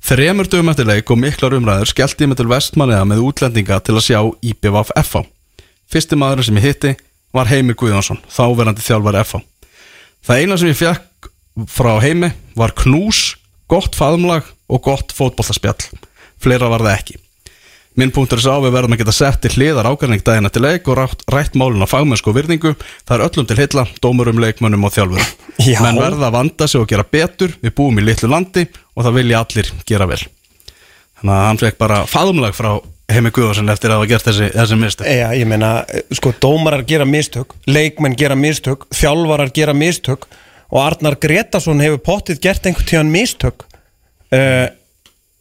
Þremur dögum eftir leik og miklar umræður skellti ég mig til vestmanniða með útlendinga til að sjá IPVF FH Fyrsti maðurinn sem ég hitti var Heimir Guðjónsson, þáverandi þjálfari FH Það eina sem ég fekk frá Heimi var knús, gott faðumlag og gott fótbollaspjall Fleira var það ekki Minn punktur er sá að við verðum að geta sett til hliðar ákvæðning daginn eftir leik og rætt, rætt málun á fagmennsku og virðingu. Það er öllum til hilla, dómurum, leikmönnum og þjálfurum. Já. Menn verða að vanda sig og gera betur, við búum í litlu landi og það vilja allir gera vel. Þannig að hann fekk bara faðumlag frá Heimi Guðarsson eftir að hafa gert þessi, þessi mistu. Já, ég meina, sko, dómarar gera mistök leikmenn gera mistök, þjálfarar gera mistök og Arnar Gretarsson hefur pottið gert einhvern tíðan mistök uh,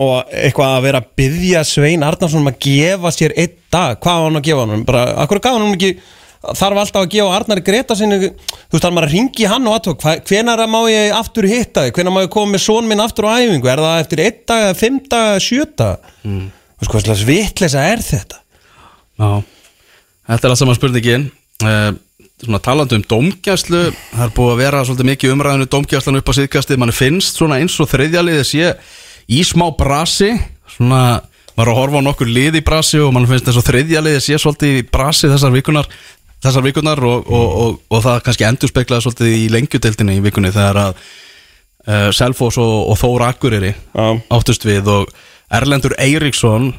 og eitthvað að vera að byggja Svein Arnarsson um að gefa sér einn dag, hvað var hann að gefa hann bara, akkur gaf hann ekki þarf alltaf að gefa Arnar Gretarssoni þú veist, þarf maður að ringi hann og aðtók hvenar má ég aftur hitta þig, hvenar má ég koma með són minn aftur á æfingu, er það eftir einn dag fimm dag eða sjö dag? Mm. þú veist, hvað slags vitleisa er þetta? Já, þetta er allt saman spurningin. Uh, svona talandi um dómgæslu, það er búið að vera svolítið mikið umræðinu dómgæslan upp á síðkastið, mann finnst svona eins og þriðjaliðið sé í smá brasi, svona var að horfa á nokkur lið í brasi og mann finnst eins og þriðjaliðið sé svolítið í brasi þessar vikunar, þessar vikunar og, og, og, og það kannski endur speklaði svolítið í lengjudeildinni í vikunni þegar að uh, Selfoss og, og Þór Akureyri Já. áttust við og Erlendur Eiríksson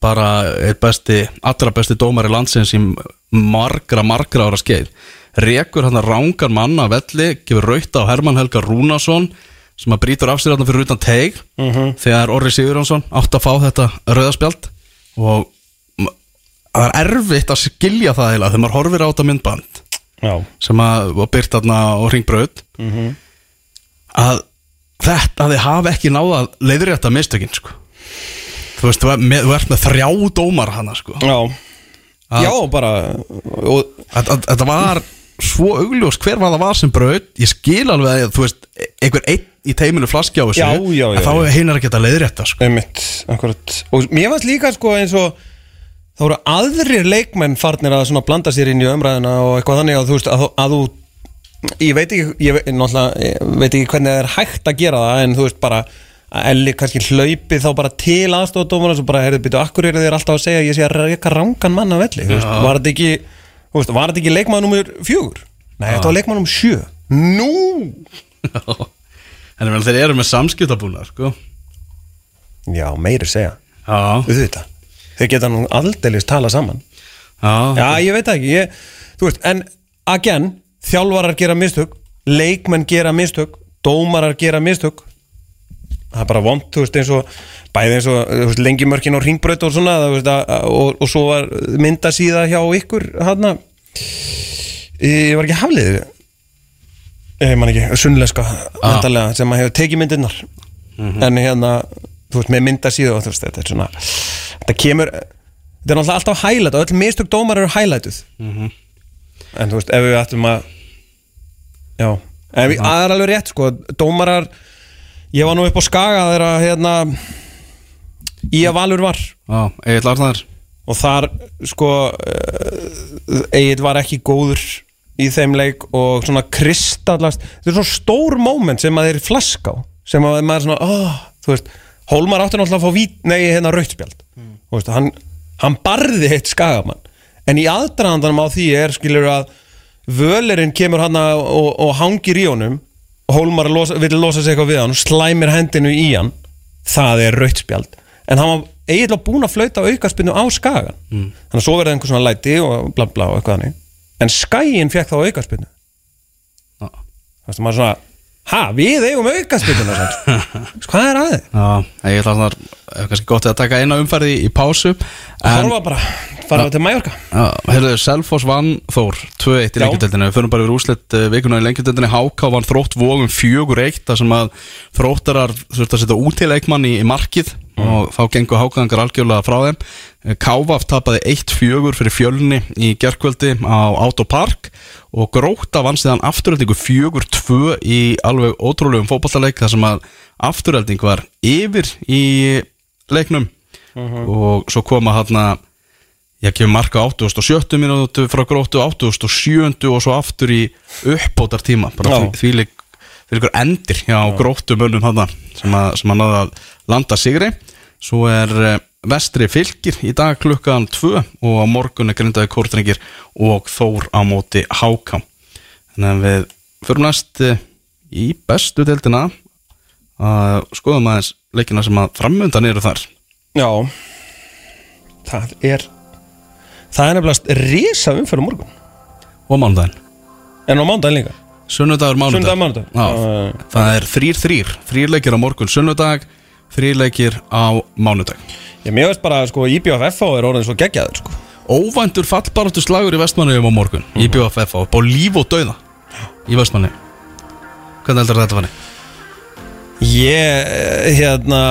bara er besti, allra besti dómari landsins í margra, margra ára skeið rekur hann að rángar manna að velli, gefur rauta á Hermann Helga Rúnason sem að brýtur af sér þarna fyrir utan teig þegar Orri Sigurjónsson átt að fá þetta rauðaspjald og það er erfitt að skilja það heila þegar maður horfir á þetta myndband Já, sem að var byrt þarna á ringbraut að þetta að þið hafi ekki náða að leiðrétta mistökin sko. þú veist, þú ert með, með þrjá dómar hana sko. já. Að- Já, bara og, Þetta- þetta þetta var svo augljós hver var það var sem braut. Ég skil alveg að þú veist einhver einn í teiminu flaski á þessu Já, já, já, en þá hinn er að geta leiðrétta sko. Og mér fannst líka sko eins og þá voru aðrir leikmenn farnir að svona blanda sér inn í umræðina og eitthvað þannig að þú veist að, að þú ég veit ekki, ég ég veit ekki hvernig það er hægt að gera það en þú veist bara að Elli kannski hlaupi þá bara til aðstofadómar og bara, heyrðu, byrju, akkur eru þér alltaf að segja að ég sé að reyka rángan mann af velli, veist, var þetta ekki ekki leikmann nummer fjögur? Nei, þetta var leikmann nummer sjö Nú! en meina, þeir eru með samskiptabúna sko. Já, meiri segja, já, auðvitað. Þau geta nú aldeilis tala saman. Já, Já, ég veit ekki ég, veist, en again Þjálfarar gera mistök Leikmenn gera mistök Dómarar gera mistök. Það er bara vond, þú veist, eins og bæði eins og þú veist, lengimörkin og ringbraut og svona þú veist, að, og, og svo var mynda síða hjá ykkur hann ég var ekki haflið ég man ekki, sunnleska ah. sem að hefur tekið myndirnar. En hérna, þú veist, með mynda síða og þú veist, þetta er svona þetta kemur, þetta er náttúrulega alltaf hælætt og öll mistök dómar eru hælætuð en þú veist, ef við ættum að já, en við, það er alveg rétt sko, dómarar ég var nú upp á skaga þegar hérna í að valur var. Já, Egil Arnar. Og þar sko Egil var ekki góður í þeim leik og svona kristallast. Þetta er svona stór moment sem að þeir flaska á sem að maður er svona oh, veist, Hólmar átti náttúrulega að fá vít, nei, hérna rautspjald Þú veist, hann, hann barði heitt skagamann. En í aðdraðandanum á því er skilur að völerinn kemur hann og, og hangir í honum og Hólmar losa, vil losa sig eitthvað við hann og slæmir hendinu í hann. Það er rautspjald en hann var eiginlega búinn að flauta aukarspinnu á skagan mm. þannig að svo verði einhver svona læti og bla bla og eitthvað hannig en skæin fekk þá aukarspinnu Já. þannig að maður svona ha, við eigum aukarspinnuna hvað er aðeins? Já, Egil Arnar er kannski gott að taka eina umferði í pásu en Horfa bara, fara til Mallorca. Já, heyrðu, Selfoss vann Þór 2-1 í Já. lengjudeldinu, við fyrir bara yfir úslit vikuna í lengjudeldinu, Háká vann þrótt vógum 4-1, þar sem að þróttarar þurfti að setja útileikmann í, í markið og þá gengur Hákangar algjörlega frá þeim. Kávaf tapaði 1-4 fyrir fjölni í gerkvöldi á Autopark og Gróta vann síðan afturöldingu 4-2 í alveg ótrúlegum fótballaleik þar sem að afturölding var yfir í leiknum. Og svo koma hann að ég kemur marka 87 minútu frá gróttu 87 og svo aftur í uppbótar tíma því, því lík fyrir ykkur endir hjá gróttu mönnum hann sem að, sem að náða að landa sigri. Svo er eh, vestri fylgir í dag klukkan 2 og á morgun er grindaði kórtrengir og þór á móti háká þannig að við fyrir næst eh, í bestu deildina. Að skoðum aðeins leikina sem að framöndan eru þar. Já Það er Það er nefnilega risa umferð á morgun. Og mánudaginn. En á mándaginn líka. Sunnudagur, mánudag. Sunnudagur, mánudag. Já, Já, Það er þrýr þrýr Þrýr leikir á morgun sunnudag Þrýr leikir á mánudag. Ég mér veist bara sko IBFF er orðin svo geggjaður sko. Óvæntur fallbaráttu slagur í Vestmanniðum á morgun. Mm. IBFF upp á líf og dauða Í Vestmanni Hvernig heldur þetta fannig? Ég hérna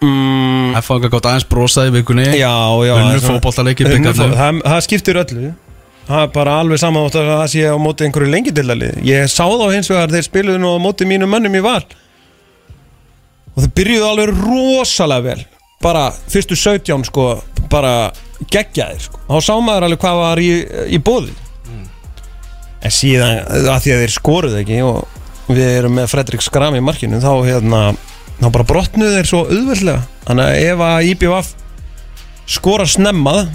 mm, F hanga gott aðeins brosaði vikunni. Já, já það það, það skiptir öllu. Það er bara alveg saman átt að það sé á móti einhverju lengildildalið Ég sá þá hins vegar þeir spiluðu nú á móti mínum mönnum í val Og þeir byrjuðu alveg rosalega vel. Bara fyrstu 17 sko Bara geggjaðir sko. Þá sá maður alveg hvað var í, í bóði En síðan að því að þeir skoruðu ekki Og við erum með Fredrik Skram í markinu Þá hérna Þá bara brotnuðu þeir svo auðveldlega. Þannig að ef að IBF skora snemmað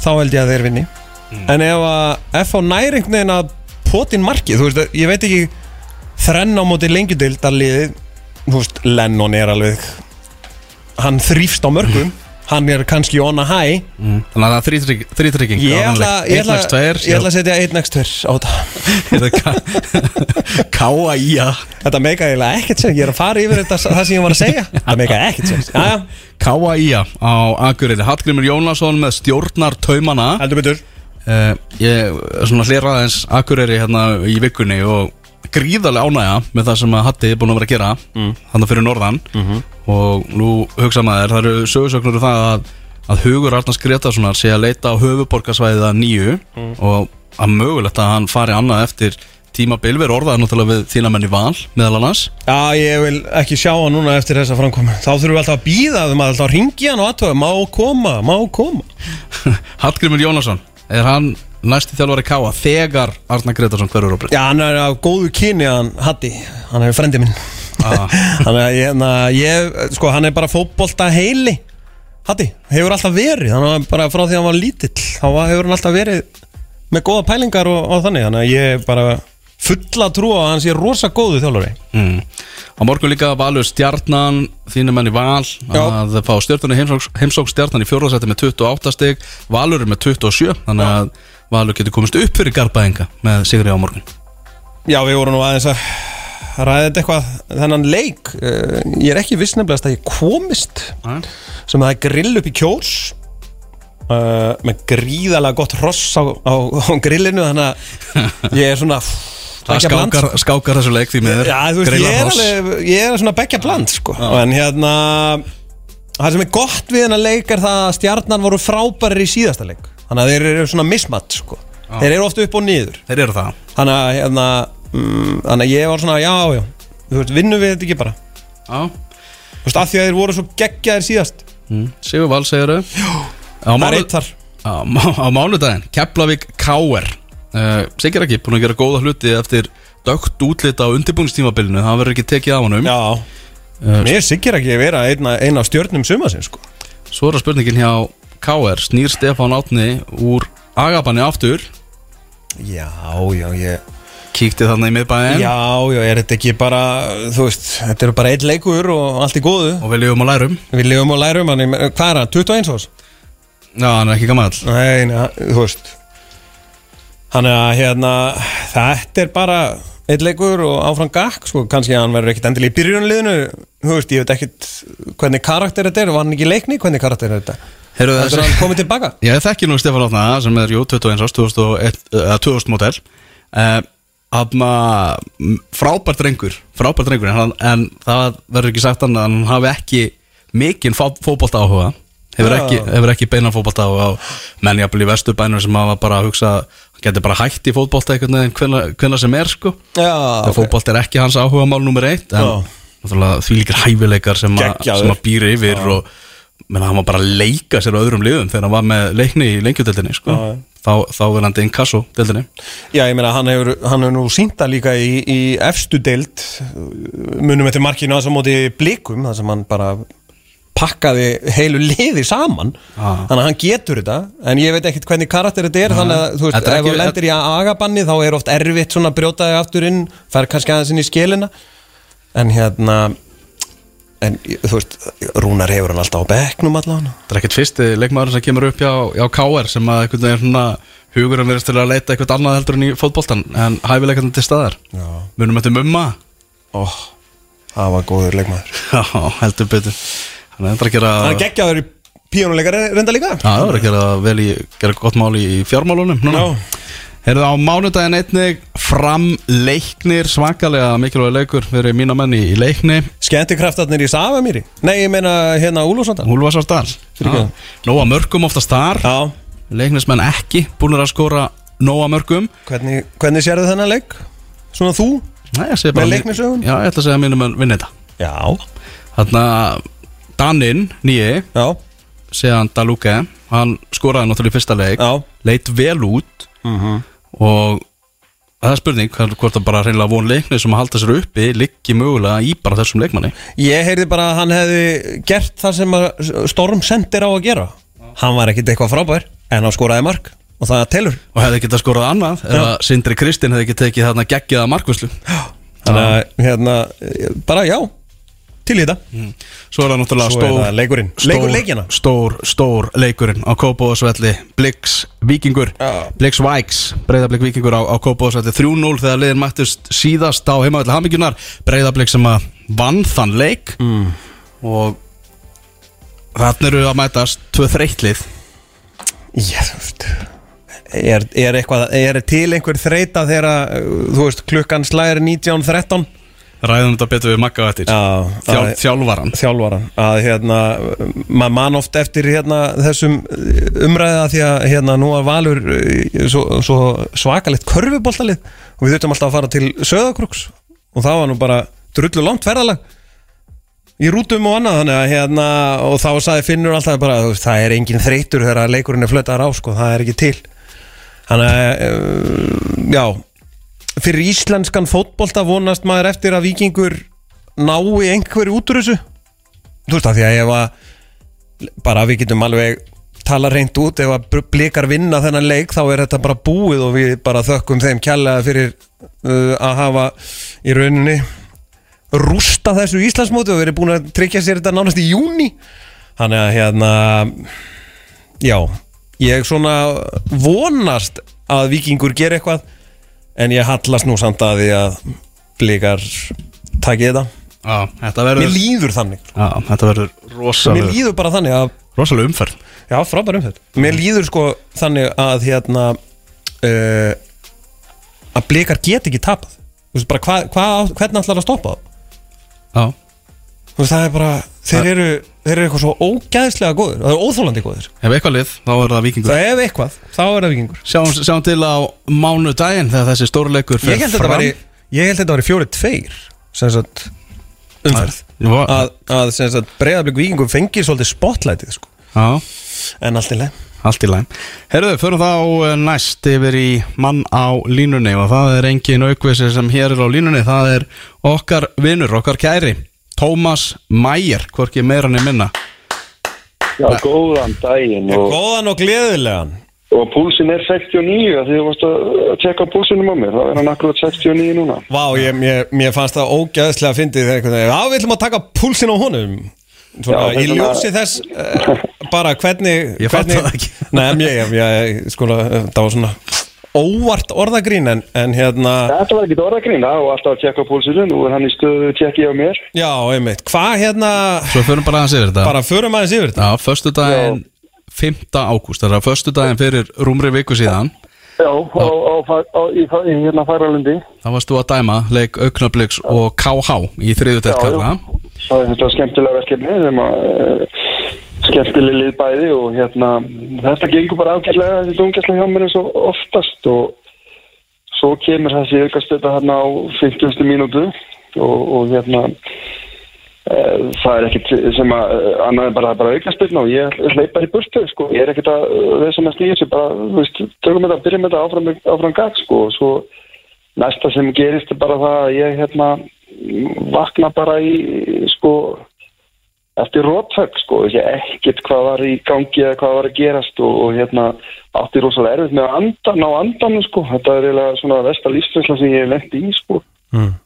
þá held ég að þeir vinni. En ef að F á næringnin að potin markið, þú veist, ég veit ekki þrenn á móti lengjudildaliðið veist, Lennon er alveg hann þrýfst á mörgum. Hann er kannski on a high. Mm. Þannig að það er þrítrygging ég ætla, ég ætla, ég ætla að setja 1 next 2 á þetta. K.A.I.A. þetta meika eiginlega ekkert sem ég er að fara yfir þetta, það sem ég var að segja. Það meika ekkert sem K.A.I.A. á Akureyri. Hallgrimur Jónasson með stjórnar taumana heldur betur. Uh, ég svona hlera aðeins Akureyri hérna í vikunni og gríðarlega ánægja með það sem að Hatti er búin að vera að gera mm. hann fyrir norðan. Og nú hugsa maður, það eru sögursögnur um það að, að Hugur Arnars Gretarssonar sé að leita á höfuborgarsvæðið að nýju og að mögulegt að hann fari annað eftir tímabil. Við orðaði náttúrulega við þína menn í val meðal annars. Já, ég vil ekki sjá hann núna eftir þessa framkomi Þá þurfum við alltaf að býða um að alltaf ringi hann og aðtöða Má koma, má koma. Hallgrimur Jónasson, er hann næsti þjálfari K.A. þegar Arnar Gretarsson hverur á breytt? Já, hann er á góðu kyni hann Hatti Hann er frendi minn Ah. Þannig að ég, hérna, ég, sko, hann er bara fótbolta heili Hatti, hefur alltaf verið Hann var bara frá því að hann var lítill Þá var- hefur hann alltaf verið með góða pælingar og, og þannig Þannig að ég bara fulla trú að hann sé rosa góðu þjálfari Mm. Á morgun líka Valur Stjarnan þínu menn í Val Já. að fá stjörnunni heimsóks, heimsóks Stjarnan í fjórðarsætti með 28 stig Valur er með 27 þannig að Valur getur komist upp fyrir Garbaðinga með Sigri á morgun. Já, við vorum nú aðeins að ræði þetta eitthvað. Þennan leik uh, Ég er ekki viss nefnilegast að ég komist Nei. sem það er grill upp í kjós uh, með gríðalega gott hross á, á, á grillinu þannig að ég er svona Það skákar, skákar þessu leik því þú veist, ég er, ég er svona beggja bland sko. En hérna Það sem er gott við hennar leik er það að stjarnan voru frábærir í síðasta leik Þannig að þeir eru svona mismatt sko. Þeir eru ofta upp og niður. Þeir eru það. Þannig að, hérna, mm, þannig að ég var svona, já, já Þú veist, vinnum við þetta ekki bara. Já. Þú veist, af því að þeir voru svo geggjaðir síðast. Mm. Sigur Val segir þau á, Það er mánu, eitt þar. Á, má- á mánudaginn Keflavík K.R. Uh, Sigir ekki, búin að gera góða hluti eftir dögt útlita á undirbúinstímabilinu það verður ekki tekið af honum. Já. Uh, Mér sikkir ekki að vera eina, eina af stjörnum sumasinn, sko. Svo er það spurningin hjá K.R. Snýr Stefán Átni úr Agabanni aftur. Já, já, ég Kíkti þarna í miðbæðin Já, já, er þetta ekki bara, þú veist, þetta eru bara eitt leikur og allt í góðu? Og við lifum að lærum. Við lifum og lærum hann, í- hvað er hann, 21 ás? Já, hann er ekki gammal Nei, nei, þú veist. Þannig að hérna, þetta er bara eitt leikur og áfram gakk, sko, kannski hann verður ekkit endilega í byrjunliðinu, þú veist, ég veit ekkit hvernig karakter þetta er, var hann ekki leikni, hvernig karakter er þetta? Heyrðu Þetta er þessi hann komið tilbaka? Ég þekki nú Stefán Átna sem er, jú, 21 árs 2001, eða 2000 mótel frábært drengur frábært drengur en, en það verður ekki sagt hann að hann hafi ekki mikinn fótbolta áhuga hefur Já. ekki, hefur ekki beina fótbolta áhuga menn jafnvel í vesturbænum sem hafa bara að hugsa hann getur bara hægt í fótbolta einhvern veginn hvenær sem er sko Já, okay. fótbolta er ekki hans áhuga mál nummer eitt en Já. því líkir hæfileikar sem, a, sem að býra yfir og menna, hann var bara að leika sér á öðrum liðum þegar hann var með leikni í lengjudeldinni sko. Þá, þá er hann inkasso deldinni Já, ég meina, hann hefur, hann hefur nú sínta líka í, í efstu deild munum eftir markinu að þess að móti blikum, þar sem hann bara pakkaði heilu liði saman. Ah. þannig að hann getur þetta en ég veit ekkert hvernig karakter þetta er þannig að, þú veist, ef þú lendir í agabanni þá er oft erfitt svona að brjóta þig aftur inn fær kannski aðeins inn í skilina en hérna en þú veist, Rúnar hefur hann alltaf á bekknum allavega það er ekkert fyrsti leikmaður sem kemur upp hjá, hjá KR sem að einhvern veginn svona hugurinn verðist til að leita eitthvað annað heldur en í fótboltan en hæfileikarnir til staðar Já. munum eftir mumma Ó, það var góður leikmaður Já, heldur betur hann er endur að gera Hann er geggjaður í píónuleikari reynda líka Já, það var að gera vel í gera gott mál í fjármálunum núna. Já. Heyrðu á mánudaginn einnig fram leiknir svakalega mikilvæg leikur fyrir mína menni í leikni. Skemmtikraftarnir í Safamýri Nei, ég meina hérna Úlfarsvandar Húlfarsardal Fyrirgefðu. Nóa mörgum oftast þar. Já. Leiknismenn ekki búinir að skora Nóa mörgum. Hvernig, hvernig sérðu þennan leik? Svona þú? Nei, ég segi bara? Já, ég ætla að segja að mínum menn vinna þetta. Já. Þarna Daninn, nýji, Já, segjan Daluke Hann skoraði náttúrulega í fyrsta leik. Já. Leit vel út Mhm. Og Það er spurning, hvort það bara reynilega von leikni sem að halda sér uppi liggi mögulega í bara þessum leikmanni. Ég heyrði bara að hann hefði gert það sem að Storm sendir á að gera. Hann var ekkit eitthvað frábær En hann skoraði mark Og það telur. Og hefði getað skorað annað ef að Sindri Kristinn hefði ekki tekið þarna geggiða markvöslu Þannig að hérna Bara já Til í þetta. Svo er það náttúrulega Svo stór leikurinn. stór, Leikur. Stór, stór leikurinn á Kópavóðsvelli Blix Víkingur. Já. Blix Vikes Breiðablík Víkingur á, á Kópavóðsvelli 3-0 þegar liðin mættust síðast á heimavelli Hamingjunar. Breiðablík sem að vann þann leik. Mm. og þarna eru að mætast tvö þreytlið veist Er, er, eitthvað, er til einhver þreita þegar þú veist klukkan slæðir 19.13 Ræðum þetta betur við Magga á eftir. Já, Þjál, að- Þjálfaran þjálfaran að hérna, maður man oft eftir hérna, þessum umræða því að hérna, nú var Valur uh, svo, svo svakalegt körfuboltalið og við þurftum alltaf að fara til Söðakruks og það var nú bara drullu langt ferðalag í rútum og annað. Þannig að hérna og þá sagði Finnur alltaf bara það er engin þreytur þegar leikurinn er flötaðar á sko, það er ekki til. Þannig að uh, já fyrir íslenskan fótbolta vonast maður eftir að vikingur nái einhverju út úr þessu? Þú veist að því að ef að bara við getum alveg tala reynd út ef að blikar vinna þennan leik þá er þetta bara búið og við bara þökkum þeim kjærlega fyrir uh, að hafa í rauninni rústa þessu Íslandsmóti og verið búin að tryggja sér þetta nánast í júni þannig að hérna já, ég svona vonast að vikingur gera eitthvað en ég hallast nú samt að því að blikar takið þetta. Já, þetta Mér verður líður þannig Já, þetta verður Mér rosalega líður bara þannig að rosalega umferð. Já, frábær umfell Mér líður sko þannig að hérna uh, að blikar get ekki tapað. Þú veist bara hva, hva, hvernig ætlar að stoppa það Já, veist það er bara þeir eru, þeir eru eitthvað svo ógæðslega góður það eru óþólandi góður ef eitthvað lið, þá er það vikingur Það ef eitthvað, þá er það vikingur Sjáum, sjáum til á mánudaginn þegar þessi stórleikur Ég held að þetta fram. væri Ég held að þetta væri fjóri tveir sem sagt umferð. Jú, að, að sem sagt breyðablík vikingur fengir svolítið spotlightið sko. Já, en allt í leið allt í læm Herðu, förum þá eh, næst yfir í mann á línunni og það er engin aukvisi sem hér er á línunni. Það er okkar vinnur, okkar kæri Tómas Mæjer, hvorki meira niður minna Já, góðan daginn og, Góðan og gleðilegan og púlsin er 69 því þú varst að tjekka púlsinum á mér þá er hann akkurat 69 núna Vá, ég, mér, mér fannst það ógæðslega að fyndið þegar einhvern veginn Já, við ætlum að taka púlsin á honum Svona, Já, vegna- ljósi þess uh, bara hvernig Ég fatt hvernig, það ekki. Nei, ég, ég, ég, sko, það var svona óvart orðagrín en, en hérna, Þetta var ekkit orðagrín, það var alltaf að tjekka púlsinu nú er hann í stöðu tjekki á mér. Já, einmitt. Hvað hérna, Svo förum bara aðeins yfir þetta. Bara förum aðeins yfir þetta. Já, föstu daginn 5. ágúst, það er að föstu daginn fyrir rúmri viku síðan. Já, á, í, í hérna færalundi þá varst þú að dæma leik Auknabliks og KH í þriðu telt kalla Það er þetta skemmtilega verkefni sem að skemmtilega lið bæði og hérna þetta gengur bara ágætlega þessi dungjastlega hjá mér eins og oftast og svo kemur þessi aukastöta hérna á 50. mínútu og, og hérna uh, það er ekkit sem að uh, annað en bara, bara aukastötna og ég hleyp bara í burtu sko, ég er ekkit að þess að stýja þessu bara, þú veist, tökum þetta, byrjum þetta áfram, áfram gag sko og svo næsta sem gerist er bara það að ég hérna vakna bara í sko eftir rótfögg sko, ég ekkert hvað var í gangi eða hvað var að gerast og, og hérna átti rosalega erfitt með að andan á andanum sko, þetta er eiginlega svona versta lífsfæsla sem ég hef lent í sko. Mm.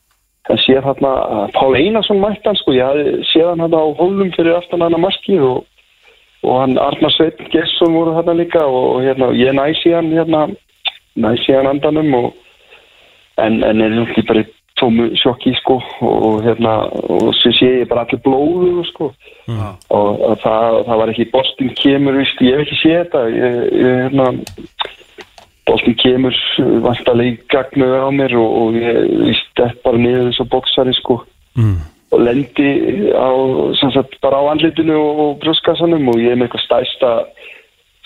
það séð hérna að Pál Einarsson mættan sko, ég séð hann hérna á hólum fyrir aftan hana markið og, og hann Arnar Sveitn Gesson voru hérna líka og, og hérna ég næsi hann hérna næsi hann andanum og en, en er náttúrulega bara tómu sjokki sko og, og hérna og svo sé ég bara allir blóðu sko. Og, og það, það var ekki Boston kemur, víst, ég hef ekki séð þetta. Ég, ég hérna Boston kemur vantarlega í gagnuðu á mér og, og ég stepp bara niður þessu bóksari sko. Mm. og lendi á, sem sagt, bara á andlitinu og, og brjóskassanum og ég er með eitthvað stæsta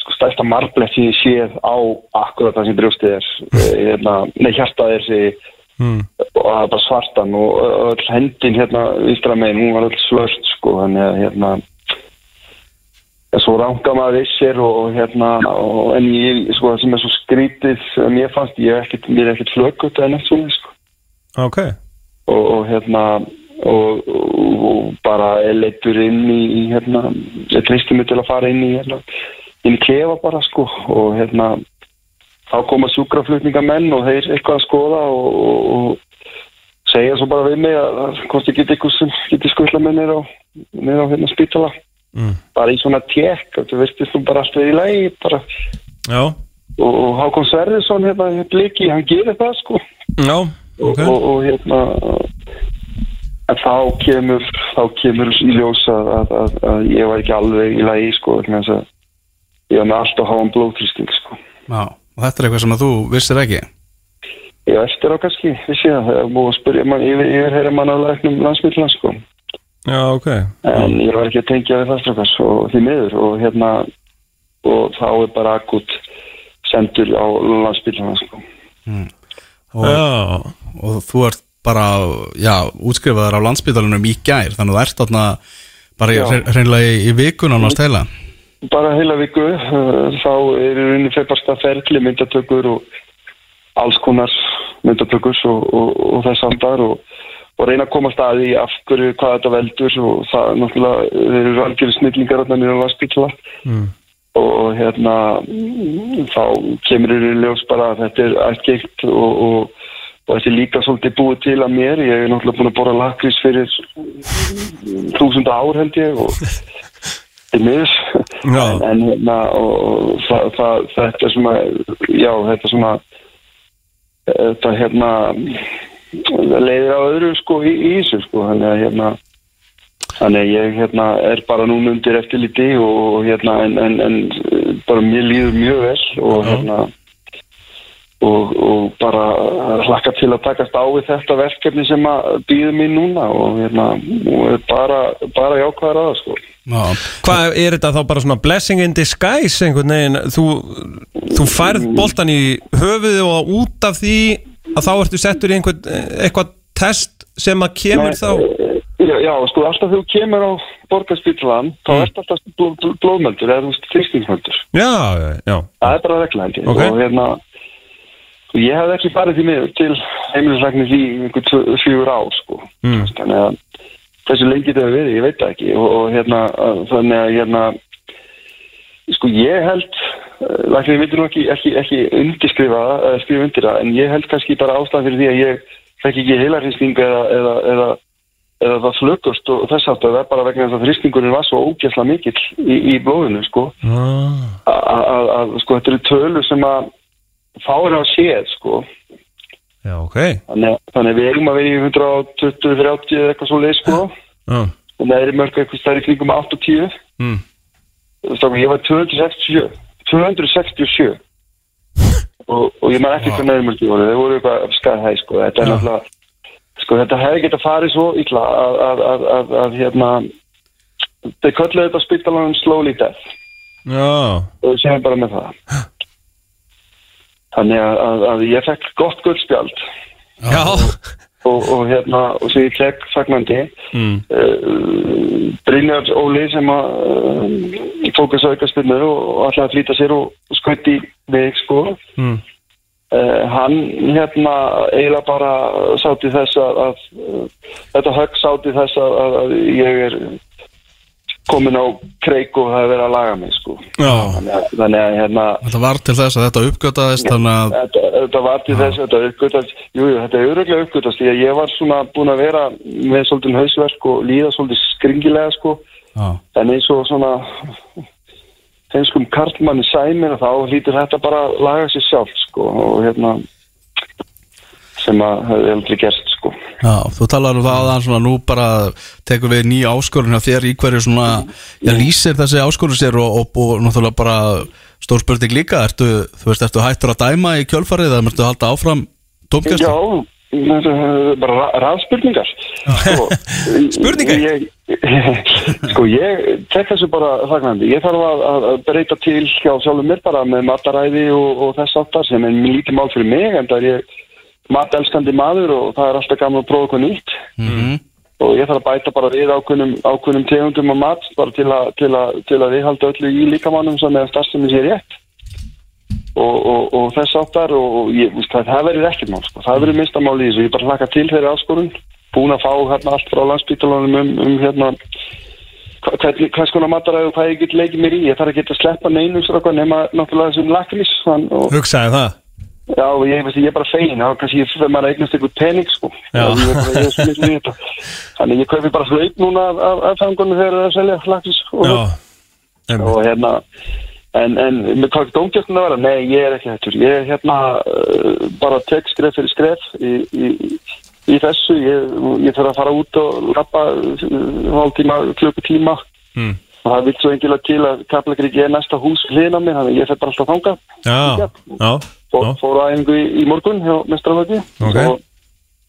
sko, stæsta marblett sem ég séð á akkurat það sem brjóstið er. Eh, hérna, nei hjartað er þessi Mm. og það bara svartan og öll hendin hérna vinstra megin, hún var öll svört sko, þannig að hérna svo ranga maður vissir og, og hérna, og, en ég sko það sem er svo skrítið, ég fannst ég er ekkit, mér er ekkit flögut en eitt svona sko Ok og, og hérna og, og, bara leittur inn í, í hérna, ég tristi mig til að fara inn í hérna, inn í klefa bara sko og hérna þá koma sjúkraflutningamenn og þeir eitthvað að skoða og, og, og segja svo bara við mig að, hvort ég geti eitthvað sem geti skuttla með mér á, á hérna spítala. Mm. bara í svona tjekk þú veistist þú bara allt við í lagi bara, Já, og, Hákon Sverðisson hérna, hérna bliki, hann gerir það sko. Já, og, ok. og, og hérna en þá kemur þá kemur í ljós að, að, að, að ég var ekki alveg í lagi sko, ég var með alltaf háan blóðþrýsting sko. Já, og þetta er eitthvað sem að þú vissir ekki? Var eftir á kannski, vissi það þegar búið að spyrja mann yfir, yfir heyra mann á læknum landsmýtlan sko. Já, ok. En ég var ekki að tengja við það strax og því miður. Og hérna og þá er bara akut sendur á landsmýtlan sko. og, Já, og þú ert bara, já, útskrifaður á landsbytalunum í gær, þannig að þú ert þarna bara Já. hreinlega í, í vikun á heila bara heila viku uh, þá er í rauninni feipasta ferli myndatökur og alls konar myndatökur og, og, og þess andar og, og reyna að koma staði af hverju hvað þetta veldur og það náttúrulega þeir eru algjörðu snillingar þarna nýra á Vaspítala mm. og, hérna þá kemur í ljós bara að þetta er ættgeikt og, og, og þetta er líka svolítið búið til að mér ég er náttúrulega búin að bora lakrís fyrir þúsunda ár held ég og til miður Já. en, hérna og, og það, það, þetta er svona já þetta er svona þetta hérna leiðir á öðru sko í, í þessu sko þannig að hérna þannig að ég hérna er bara núna undir eftirliti og hérna en, en, en bara mér líður mjög vel og hérna og, og bara hlakka til að takast á við þetta verkefni sem að býður mér núna og hérna og bara, bara jákvæður að það sko. Já, Hvað er þetta þá bara svona blessing in disguise einhvern veginn, þú, þú færð boltan í höfuðu og út af því að þá ertu settur í einhvern, eitthvað test sem að kemur þá Já, já, sko, alltaf þú kemur á borgarspítalan, þá Mm. ertu alltaf bl bl blóðmöldur eða þrýstingsmöldur. Já, já, Það er bara regla held ég. Ok. Og hérna, og ég hef ekki farið því miður til heimilisleiknis í einhver tvö- fjögur ár, sko. Mm. Þannig að þessu lengi þetta hefur verið, ég veit það ekki. Og, og hérna, þannig að hérna, sko, ég held, læknir vildi nú ekki, ekki, ekki undirskrifa eða skrifa undir það, en ég held kannski bara ástæðan fyrir því að ég fekk ekki heilarhristing eða, eða, eða eða það flögust og þess aftur það er bara vegna þess að þrýstingurinn var svo ógæsla mikill í, í blóðinu sko ah. að að, sko þetta eru tölur sem að fáir á séð sko Já, ok. Þannig, að- þannig að við eigum að vera í 120, 30 eða eitthvað svo leið sko. Já, og það er mörg eitthvað stærri kringum 80 mm. Stákum, ég var 267 267 og, og ég man ekki hvað nefnmöldi voru. Þeir voru eitthvað skæðhæ sko. Þetta er náttúrulega sko þetta hefði getað farið svo illa að, að, að, að, að hérna þeir kölluðu þetta spítalanum slowly death. Já, og við séum bara með það þannig að, að, að ég fekk gott guldspjald já, og, og hérna og sem ég tek fagnandi mm. uh, Brynjar Óli sem að uh, fókus á aukaspinnu og alltaf flýta sér og skauti veg sko Mm. uh, hann hérna eiginlega bara sátti þess að, að þetta högg sátti þess að ég er komin á kreik og það er verið að laga mig sko. Þannig að, þannig að hérna Þetta var til þess að þetta uppgötaðist þannig að Þetta, þetta var til þess, þetta uppgötast, jú, jú, þetta er öruglega uppgötast, því að ég var svona búin að vera með svolítið hausverk og líða svolítið skringilega, sko, Já, en eins og svona einskum karlmanni sæmir þá hlýtur þetta bara að laga sér sjálf, sko, og hérna, sem að hefði aldrei gerst, sko. já, þú talar um það að hann nú bara tekur við nýja áskorun þér í hverju svona, já, lýsir þessi áskorun sér og, og, og náttúrulega bara stór spurning líka, ertu, þú veist, ertu hættur að dæma í kjölfarið eða ertu að halda áfram tómkast? Já, bara ra- rafspurningar. Sko, Spurningar? Ég, sko, ég tek þessu bara þagnandi. Ég þarf að, að breyta til hjá sjálfum mér bara með mataræði og, og þess áttar sem er mjög lítið mál fyrir mig en það er ég matelskandi maður og það er alltaf gaman að prófa eitthvað nýtt. Mhm. og ég þarf að bæta bara við ákveðnum, ákveðnum tegundum af mat bara til að, til að, til að við halda öllu í líkamannum sem er starfsemi sér rétt. Og, og, og þess áttar og, og ég, það, það verður ekkert mál sko. það verður minsta mál í þessu, ég bara hlaka til þeirri áskorun. Búin að fá hérna allt frá landsbítalunum um, um hérna hvers konar mataræði og hvað ég get leikið mér í. Ég þarf ekki að sleppa stráka, nema náttúrulega þessum og hugsaði það Já, ég, veist, ég er bara fegin, þá kannski ég fyrir maður að eignast einhvern pening, sko. Þannig ég kaupi bara hlaup núna af, af, af fangunum þegar það er að selja og, Já, og hérna, en, en með hvað ekki dómgjöfnum að vera? Nei, ég er ekki hættur. Ég er hérna uh, bara tek skref fyrir skref í, í, í þessu. Ég, ég þarf að fara út og lappa uh, hálftíma, klukkutíma. Mm. Og það vil svo engilega til að Kaplakriki er næsta hús hlýna mér, þannig að ég fer bara alltaf þangað Já, já, fór, fór á æfingu í, í morgun hjá mestralöki Ok. og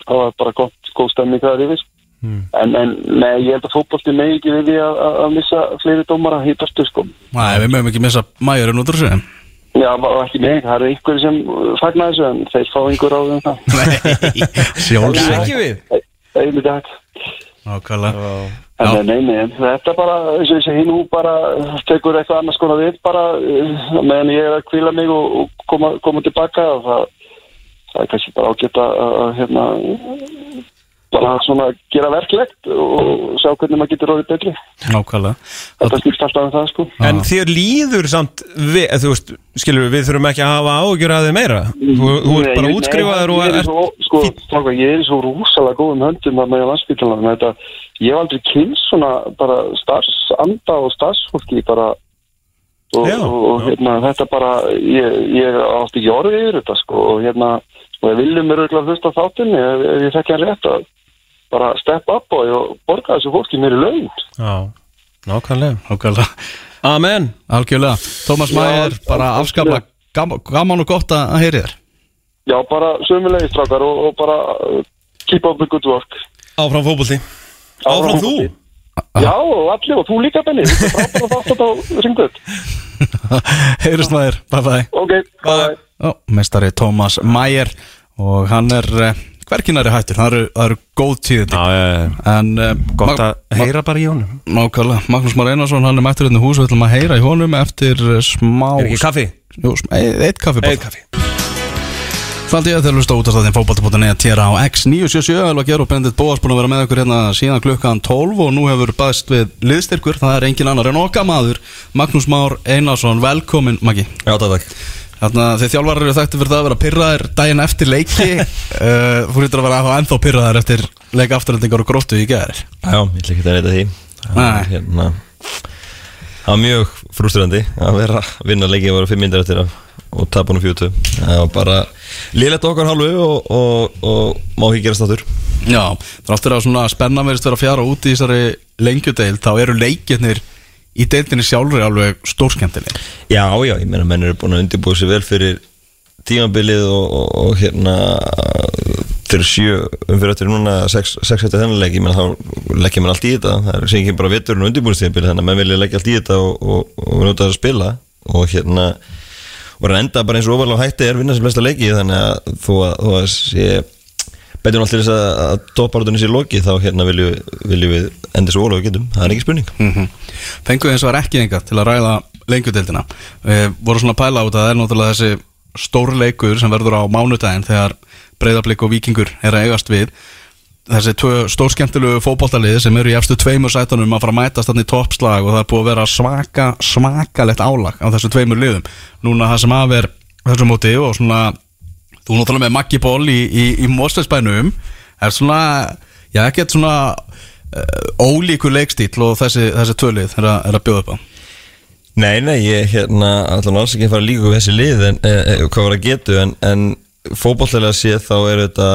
það var bara gott, góð stemning það yfir. Mm. en, en nei, ég held að fótbolti megi ekki við því að, að, að missa fleiri dómara hýtastu sko. Nei, við mögum ekki missa mæjurinn út úr þessu já, ekki mig, það eru einhverju sem uh, fagna þessu en þeir fá einhver á þeim það. Nei, sjálfsög Ekki við. Það er hægt Nákvæmlega En nei, nei, nei, þetta bara, eins og ég segi nú, bara tekur eitthvað annars konar við bara uh, meðan ég er að kvíla mig og, og koma, koma tilbaka og það, það er kannski bara ágætt að, að hérna, bara svona gera verklegt og sjá hvernig maður getur orðið betri. Nákvæmlega. Þetta snýst alltaf um það, sko. En þér líður samt við, eða þú veist, skilur við, við þurfum ekki að hafa ágjur að þið meira. Þú, þú ert bara útskrifaður og nei, ég er svo, sko, ég er svo rúsalega góðum höndum að með landsbytalanum þetta, ég hef aldrei kynst svona bara starfsanda og starfsfólki bara og, Já, og, og hérna, þetta bara ég, ég átti ekki orðið yfir þetta sko, og hérna, og ég viljum mér auðvitað hlusta á þáttunni ef, ef ég þekki hann rétt að bara step up og, og borga þessu fólki mér í laun. Já, nákvæmlega. Nákvæmlega. Amen. Algjörlega. Tómas Já, Mæger, bara afskapla gaman, og gott að heyri þér. Já, bara sömulegi strákar og, og bara uh, keep up the good work. Áfram fótbolti Áfram þú? Já, og allir, og þú líka Benni. Þú er frábæra þátt á ringdöð Heyrist maður, bye bye. Ok, bye. Ó, Mestari Tómas Mæger og hann er uh, hverkinari hættur, það eru, það eru góð En uh, Gott að heyra bara í honum. Nákvæmlega, Magnús Már Einarsson, hann er mættur hérna í hús. Við ætlum að heyra í honum eftir uh, smá Er ekki kaffi? Jú, eitt kaffi bara kaffi Faldi ég að þeir lusta út af staðin fókbalta.net Tér á X977 Elva Geir og Bendit Bóas búin að vera með okkur hérna síðan klukkan 12 og nú hefur bæst við liðstyrkur, það er engin annar en okkar maður Magnús Már Einarsson, velkomin Maggi. Já, takk Þannig að þið þjálfarar eru þekkti fyrir það að vera pyrraðir daginn eftir leiki. Uh, Þú hlutur að vera ennþá pyrraðir eftir leika afturhendingar og gróttu í gæðir Já, ég ætla ekki að reyta því. Það hérna, var mjög frústrandi að vera að vinna leikið að vera fimm myndir eftir af, og tapa nú fjótu Það var bara liðlegt okkar hálfu og, og, og má ekki gera státtur Já, þráttur að svona spenna verist vera fjara út í þessari lengjudeil þá eru leikirnir í deildinni sjálfur alveg stórskemmtileg Já, já, ég meina menn eru búin að undirbúa sér vel fyrir tímabilið og, og, og hérna fyrir sjö umfyrir eftir núna sex, sex eftir þennan leik, ég meina þá leggja mér allt í þetta, það er sem ekki bara veturinn og undirbúinstíðanbili þannig að menn vilja leggja allt í þetta og, og, og nota það að spila. Og hérna og að enda bara eins og ofalega hætti er vinna sem flesta leiki þannig að þó að, að sé betur allir þess að, að topparðunni sé loki þá hérna viljum, við- viljum við enda svo við getum, það er ekki spurning. Mm -hmm. Fenguð eins og var ekki enga til að ræða lengjudeildina. E, voru svona að pæla út að það er náttúrulega þessi stórleikur sem verður á mánudaginn þegar breyðablík og vikingur er að eigast við þessi stórskemmtilegu fótboltalið sem eru í efstu tveimur sætunum að fara að mætast þannig toppslag og það er búið að vera svaka svakalegt álag á þessu tveimur liðum. Núna það sem af er þessu móti og svona þú náttúrulega með Maggi Ból í, í, í Mósleisbænum er svona, já ekkert svona uh, ólíkur leikstíl og þessi, þessi tvölið er, að- er að bjóða upp á. Nei, nei, ég hérna allan alls ekki að fara líka við þessi lið en e, e, hvað var að getu en, en fótballtilega séð þá er þetta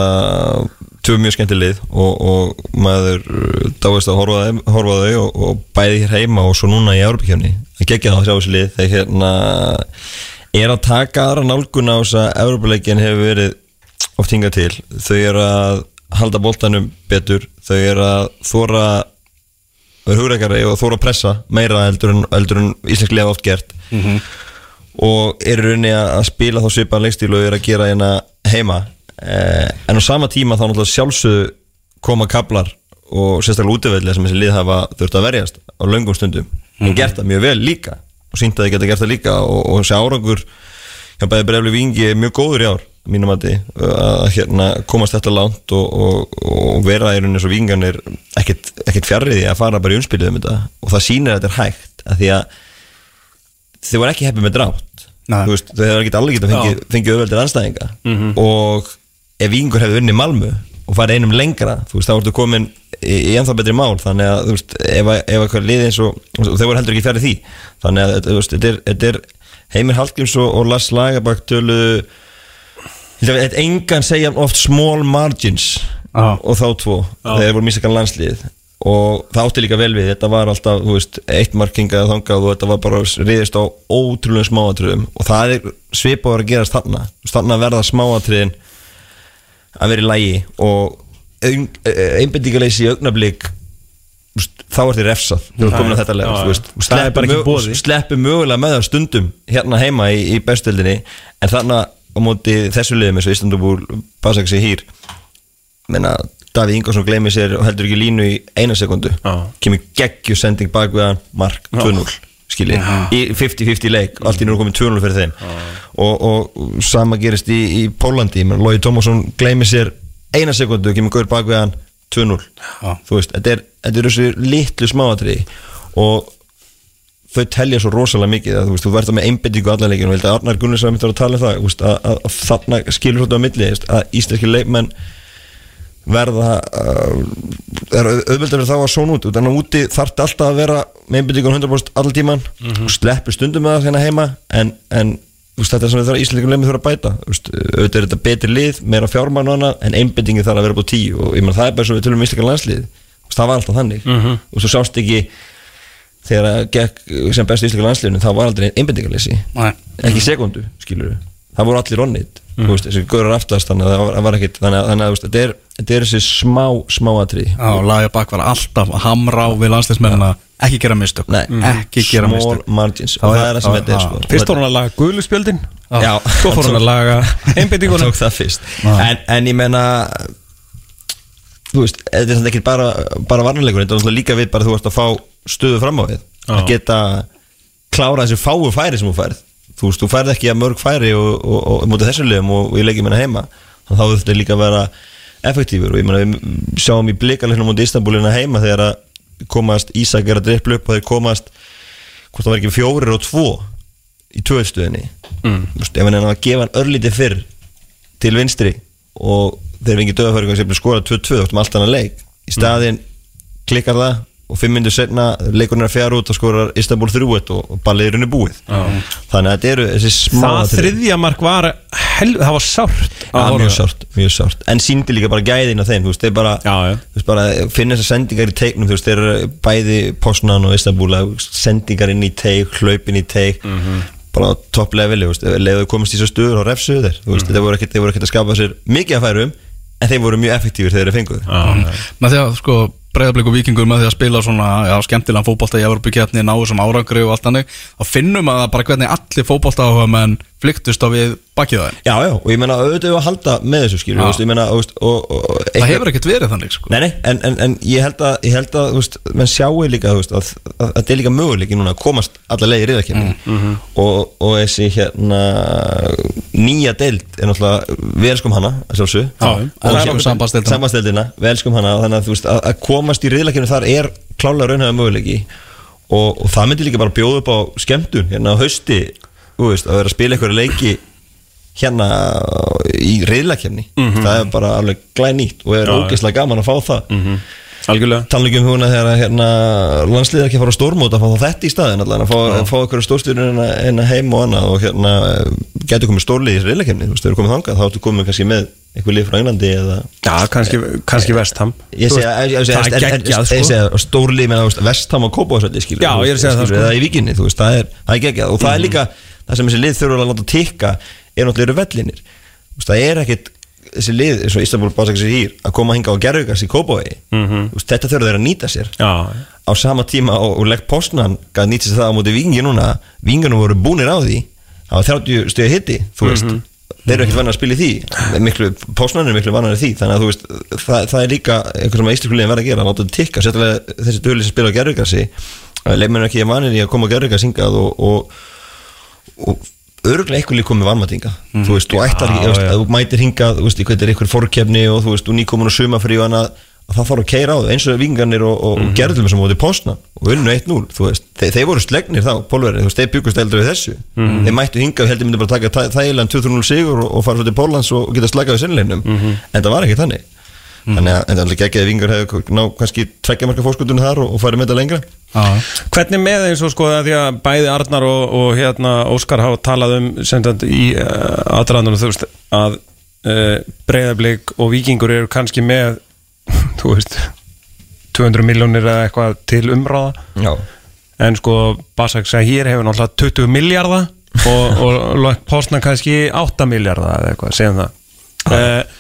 tvö mjög skemmti lið og, og maður uh, dáist að horfa, á þau og, og bæði hér heima og svo núna í Európa-kjöfni það geggja það að sjá þessi lið þegar hérna er að taka aðra nálgun á þess að Európa-leikin hefur verið oft hingað til. Þau eru að halda boltanum betur þau eru að þóra vera hugreikari og þóra að pressa meira heldur en, en íslensk liða oft gert. Og eru rauninni að að spila þá svipaðan leikstíl og eru að gera hérna heima en á sama tíma þá náttúrulega sjálfsögðu koma kablar og sérstaklega útivelli sem þessi lið hafa þurft að verjast á löngum stundum. En gert það mjög vel líka og sínt að þið geta gert það líka og, og þessi árangur hjá bæði brefli vingi er mjög góður í ár mínum að að hérna komast þetta langt og, og, og vera í rauninni svo vinganir ekkert, ekkert fjarriði að fara bara í umspilið um þetta. Og það sýnir að þetta er hægt að því að þau voru ekki heppið með drátt. Nei. Þú veist, þau hefur ekki allir getað fengið, fengið auðveldir anstæðinga og ef vingur hefði unni Malmö og farið einum lengra þú veist, þá ertu komin í, í ennþá betri mál. Þannig að þú veist, ef, ef eitthvað liði eins og, og þau voru heldur ekki fjarið því. Þannig að þú veist, þetta er, Heimir Hallgríms og, og Lars Lagerbakk þetta er engan segja oft small margins Já. og þá tvo þegar voru misakan landslið og það átti líka vel við þetta var alltaf, þú veist, eitt markingað þangað og þetta var bara riðist á ótrúlega smáatriðum. Og það er svipaður að gerast þarna, þarna verða smáatriðin að vera í lægi og einbindíkaleysi í augnablík þá er þið refsað sleppi mögulega með það stundum hérna heima í, í bestöldinni en þarna á móti þessu liðum eins og Istanbul Basaksi hýr menna Davíð Ingvarsson gleymið sér og heldur ekki línu í eina sekundu kemur geggju sending bak við hann mark 2-0 skilji, í 50-50 leik allt í nú er komið 2-0 fyrir þeim. Og, og sama gerist í, í Pólandi Lói Tómasson gleymið sér eina sekundu kemur gaur bak við hann 2-0 Já. þú veist, þetta er, þetta er þessu litlu smáatri og þau telja svo rosalega mikið að þú veist, þú verður með einbindingu allan leikinu og held að Arnar Gunnarsson myndir að tala um það að, að, að þarna skilur svolítið á milli að íslenski leikmenn verða uh, er auðvitað verið þá að svona út. Þannig að úti þarf alltaf að vera með einbindingun 100% allan tíman og sleppi stundum með það hérna heima en, en veist, þetta er sem við þarf íslendingum lemmi þurfa að bæta. Veist, auðvitað er þetta betri lið, meira fjármann og annað en einbindingin þarf að vera búið tíu. Og ég menn það er bara svo við tölum um íslenska landslið veist, það var alltaf þannig. Og svo sást ekki þegar að gekk sem bestu íslenska landsliðinu þá var aldrei einbindingarleysi Nei. ekki sekundu, skilur það voru allir onnit mm. þessi gaurar aftast þannig að það var, ekkit þannig að, þannig að þú veist, þetta, er, þetta er þessi smá smá atrið Já, lagja bak var alltaf að hamra á við landsleismennina ekki gera mistök. Nei. ekki gera small mistök. margins Já, og það er það sem þetta er sko. Fyrst voru hann að laga guðluspjöldin Já, Svo fór hann að laga einbindinguna tók það fyrst. En, en ég menna þú veist, þetta er samt ekki bara, bara varnarleikur, þetta er líka við bara þú veist að fá stöðu fram á við. Að geta klára þessi fáu færi sem þú færð þú veist, þú færð ekki að mörg færi og, og, og, og mútið þessu liðum og, ég leikir minna heima þannig þá þurfti líka að vera effektífur. Og ég menna við sjáum í blikalegna mútið Istanbulina heima þegar að komast Ísak er að drippla upp og þeir komast hvort það var ekki fjórir og tvo í tvöðstöðinni mm. ef hann er að gefa hann örlítið fyrr til vinstri og þeir fengi döðafæringar sem skora 2-2 áttum allt annað leik. Í staðinn klikkar það og fimm minnur setna leikurinn er að fjara út og skorar Istanbul 3-1 og, og ballið er búið. Þannig að þetta eru þessi smá Það þriðja mark var hel, Það var sárt Já, mjög sárt, mjög sárt. En síndi líka bara gæðin á þeim, þú veist, þeir bara, Já, já. Þú veist, bara finna þessar sendingar í teiknum, þú veist, þeir eru bæði Posnan og Istanbul, að, þú veist, sendingar inn í teik, hlaupin í teik. Mhm. bara á topp leveli, þú veist, leðu komast í svo stöður og refsuðu þeir, þú veist, Mhm. þeir voru ekkert þeir voru ekkert að skapa sér mikið að færum en þeir voru mjög effektífur þegar þeir fenguðu. Með því að breyðarblik og vikingur með því að spila svona já, skemmtilega fótbolta í Evropaketni ná þessum árangri og allt hannig þá finnum að bara hvernig allir fótbolta áhuga menn flyktust á við bakið á þeim. Já, já, og ég meina auðvitað að halda með þessu skilur, veist, ég meina, veist, og, og, og það hefur ekkert verið þannig sko. Nei, nei, en, en, en ég held að, ég held að veist, menn sjáu líka að, að, að þetta er líka möguleiki núna að komast alla leið í riðakefni Mhm. og, og þessi hérna nýja deild er náttúrulega við elskum hana, að sjálfsög Já, og sam- sambandsdeildina. sambandsdeildina, við elskum hana þannig að að, að komast í riðakefni þar er klálega raunhæða möguleiki. Og, og það myndi líka bara bjóða upp á skemmtun hérna á hausti, þú veist, að vera að spila einhverja leiki hérna í riðlakefni það er bara alveg glænýtt og er ógeðslega gaman að fá það. Algjörlega. Tannleikum húnna þegar hérna, landsliðar ekki fara á stórmót að fá þetta í staðin allan, að fá, fá einhverju stórstjórnir en, en heim og annað og hérna getur komið stórlið í reylakefni, þú veist, þau eru komið þangað þá ertu komið kannski með einhver lið frá Englandi eða Já, kannski, kannski vestham. ég segja, sko. stórlið með vestam og skilur Já, þú ég segja það, sko. eða í vikinni, þú veist, það er, það er geggjað og það er líka, það sem þessi lið þurfa að láta tikka er náttúrulega eru vellinir. Það er ekkit þessi lið, eins og Istanbul Basakis er hýr að koma að hinga á gerðugars í Kópavogi. Veist, þetta þurfa þeir að nýta sér. Já, á sama tíma og, og legg postnan gæði nýta sér það á móti vingi núna vingunum voru búnir á því. Það var 30 stöðu hitti, þú veist. Þeir eru ekkert vannar að spila í því. Miklu, postnan er miklu vannar í því. Þannig að þú veist, það, það er líka eitthvað sem að íslenskulegin verða að gera, láta þetta tikka. Sérstaklega þessi döli sem spila á gerðugarsi leifmenn ekki vanir í að koma á gerðugars hingað og, og, og örgulega eitthvað líka komið varmatinga þú veist, þú ætlar ekki, Já, þú mætir hingað þú veist, hvað er eitthvað fórkefni og þú veist, þú nýkomin og annað að það fara að keira á þau, eins og vikingarnir og, og mm -hmm. gerðum sem móti postna og unnu 1-0, þú veist, þeir, þeir voru slegnir þá, pólverið, þú veist, þeir byggust eldur við þessu. Þeir mættu hingað, heldur myndi bara taka þæ- þægilegan 2-0 sigur og, og fara svo til Póllands og, og geta slakað við sinnleginum, en það var ekki þannig þannig að, það er ekki að vingar hefur ná kannski tveggja marka fórskutunum þar og, og farið með þetta lengra. Já, Hvernig með eins og sko að því að bæði Arnar og, og hérna Óskar hafa talað um sem sagt í uh, aðdraðanum þú veist að uh, breyðablík og vikingur eru kannski með þú veist 200 miljónir eða eitthvað til umráða. Já, en sko Basak Sahir hefur náttúrulega 20 miljardar og, og Lok Postna kannski 8 miljardar eða eitthvað, segjum það. Uh,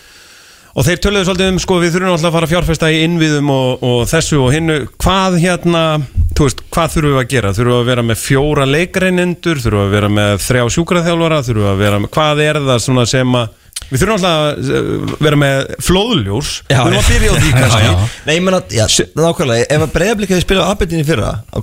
og þeir töluðu svolítið um sko við þurfum alltaf að fara að fjárfesta í innviðum og, og þessu og hinnu. Hvað hérna, þú veist, hvað þurfum við að gera? Þurfum við að vera með fjóra leikreinendur þurfum við að vera með þrjá sjúkraþjálfara? Þurfum við að vera með, hvað er það svona sem að við þurfum alltaf að eh, vera með flóðljós, við þurfum að byrja á því kannski. Nei, ég menna, já, nákvæmlega ef að breyðablika hefði spilað á í fyrra á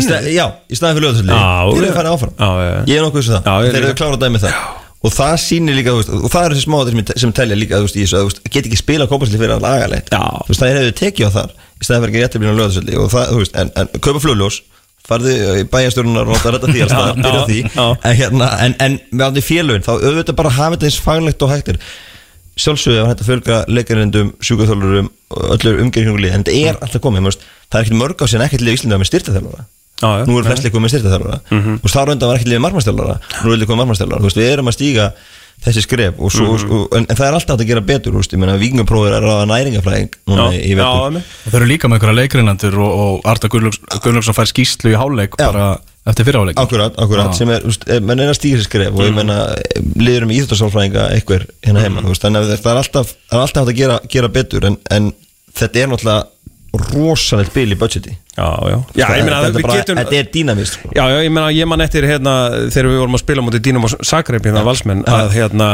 stað, já, í staðin fyrir löðarsöldi Já, Þeir eru já. að fara áfram. Já, já, já. Ég er nokkuð þessu það. Já, ég Þeir líka. eru klára að dæmi það Og það sýnir líka, veist, og það eru þessi smáður sem, sem telja líka, veist, í þessu, að, get ekki spila kópasli fyrir að lagalegt. Það er hefur tekið á þar Í staðin fyrir ekki rétt að byrja á löðarsöldi Og veist, en, en kaupa flugljós Farðu í bæjastjórnunar og þetta því staðar, byrja því. En hérna, en, en með allir félögin Þá auðvitað bara hafa þetta eins faglegt og hægtir sjálfsögðu að hægt að fjölga leikarindum, sjúkaþjólurum öllur umgerðingulíð, en þetta er alltaf komið það er ekkert mörg á síðan ekkert lið í Íslandi með styrtaþjálfara Já. nú eru flest leikum með styrtaþjálfara mm Mhm. -hmm. og þá rönda var ekkert lið margmannstjálfara nú er leikum margmannstjálfara, þú veist, við erum að stíga þessi skref og svo, Mhm. og, en, en það er alltaf að gera betur, ég meina vikingaprófir er að ráða næringaflæðing núna Já, í vetur Þau eru líka með einhverja leikrinandur og, og Arda Gunnlaugsson fær skýslu í háleik Já. bara eftir fyrirháleik Akkurat, akkurat, Já. sem er, eh, menn er að stíga sér skref og ég menna, liðurum í íþjóttasálfræðinga einhver hérna heima, veist, þannig að það er alltaf það er alltaf að gera, gera betur en, en þetta er náttúrulega rosalegt bil í budgeti Já, já Já, ég meina þetta, við getum þetta er dýnamist sko. Já, já, ég meina, ég man eftir hérna þegar við vorum að spila mútið Dínum og Sakrep hérna valsmenn að hérna,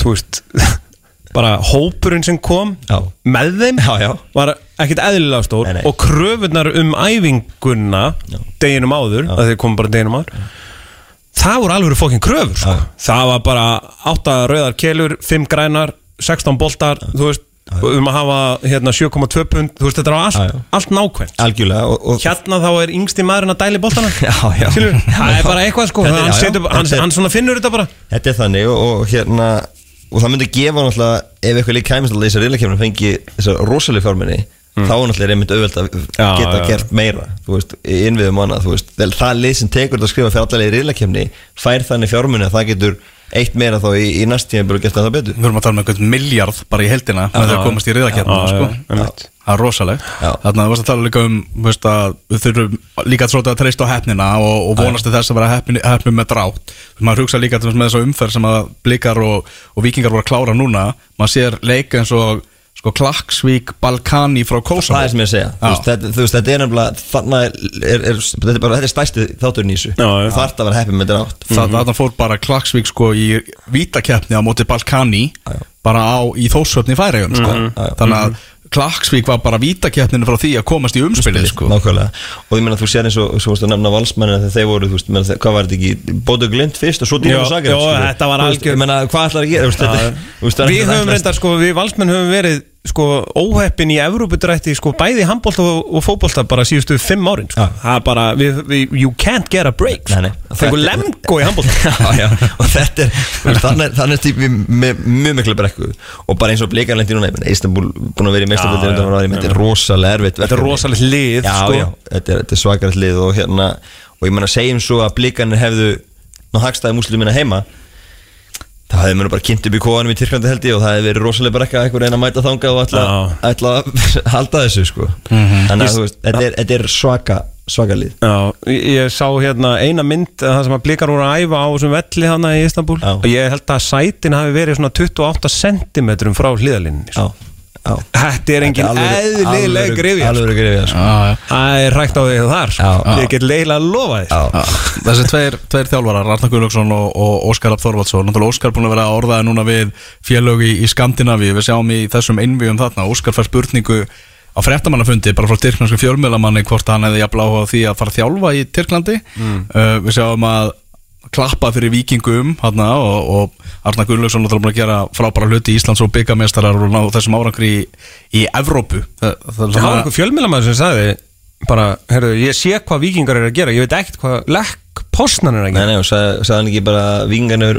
þú veist bara hópurinn sem kom Já. með þeim Já, já. var ekkit eðlilega stór Nei, nei. og kröfunar um æfinguna deginum áður, að þeir komum bara deginum áður það voru alveg fókin kröfur sko. Það var bara 8 rauðar kelur 5 grænar, 16 boltar þú veist, um að hafa hérna 7,2 pund, þú veist, þetta var allt, Já, já. allt nákvæmt. Algjörlega og, og hérna þá er yngsti maðurinn að dæli boltana Já, já. Skilur, það er bara eitthvað sko. Þetta er- hann, já, setur, hann, Þetta er- hann svona finnur þetta bara. Þetta er þannig og, og hérna og það myndi gefa náttúrulega ef eitthvað lík kæmist að þessar reylakefnum fengi þessar rosalega fjárminni þá er náttúrulega einmitt auðvelt að Mm. Geta gert meira þú veist, innviðum annað, það lið sem tekur þetta að skrifa allavega í reylakefni fær þannig fjárminni að það getur eitt meira þá í, í næst tíma og gert það betur. Við erum að tala um einhvern miljard bara í heldina með því að komast í riðakjarnina Já, sko. Það er rosaleg. Þannig að þú varst að tala líka um veist, að við þurfum líka að tróta að treysta á hefnina og, og vonast til þess að vera heppni, heppni með drátt. Maður hugsa líka með þessa umferð sem að blikar og, og vikingar voru að klára núna maður sér leika eins og sko, Klaksvík, Balkani frá Kosovo það er sem ég að segja, veist, þetta, þú veist, þetta er nefnilega þannig er, er, þetta er bara, þetta er stæsti þátturinn í þessu. Það að vera heppið með þetta átt. Það, þarna fór bara Klaksvík sko í vítakeppni á móti Balkani Já, já. bara á, í þósvöfni í færiðum sko. Já, já. þannig að Klaksvík var bara vítakeppninu frá því að komast í umspilið sko. Nákvæmlega. Og ég meina þú sér eins og Svo varst að nefna valsmennin Þegar þeir voru, þú veist, meina, hvað var þetta ekki? Bóðu Glind fyrst og svo Já, og Sager já, þetta var algjör- þú veist, þú veist, Við höfum reyndar sko, við valsmenn höfum verið sko óheppin í Evrópudrætti sko bæði handbólta og, og fótbólta bara síðustu fimm árin sko. Það er bara, við, við, you can't get a break nei. Fengur lemgo í handbólta og þetta er Þannig típi með mjög miklu brekku. Og bara eins og blikarlendi núna Istanbul búin að vera í ári Þetta er rosalega erfitt Þetta er rosalegt lið sko. þetta er, svakarlega lið og hérna Og ég meina, segjum svo að blikarnir hefðu Ná hagstæði múslimina heima Það hefði mér bara kynnt upp í kóanum í Tyrklandi held ég og það hefði verið rosalega brekka að einhver reyna að mæta þangað og ætla, ætla að halda þessu sko. Mhm. Þannig að þú veist, þetta er, þetta er svaka, svaka lið Já, ég, sá hérna eina mynd að það sem að blikar voru að æfa á þessum velli hana í Istanbul Já. og ég held að sætin hafi verið svona 28 cm frá hlýðalinni Já, já Þetta er engin eðlileg grifja. Alveg grifja sko. Já, já. Það er rægt á því þar sko. Já. Ég get leiðilega að lofa því. Þessi tveir, tveir þjálfarar, Arnar Guðlöksson og, og Óskar Rapp Þorvaldsson Náttúrulega Óskar búin að vera að orðaði núna við félög í, í Skandinavíu Við sjáum í þessum innvíum þarna Óskar fær spurningu á fréttamannafundi bara frá Tyrklandsku fjölmiðlamanni hvort hann hefði jafnla áhuga á því að fara að þjálfa í Tyrklandi uh, Við sjáum að klappa fyrir vikingum hana, og, og Arnar Guðlöksson náttúrulega búin að gera frábæra hluti í Íslands og byggamestarar og þessum árangri í, í Evrópu. Það, Það var einhver fjölmjölamæður sem sagði bara, herru, ég sé hvað vikingar er að gera ég veit ekkert hvað lekk postnan er að Nei, nei, og sagði, sagði hann ekki bara að vingarnir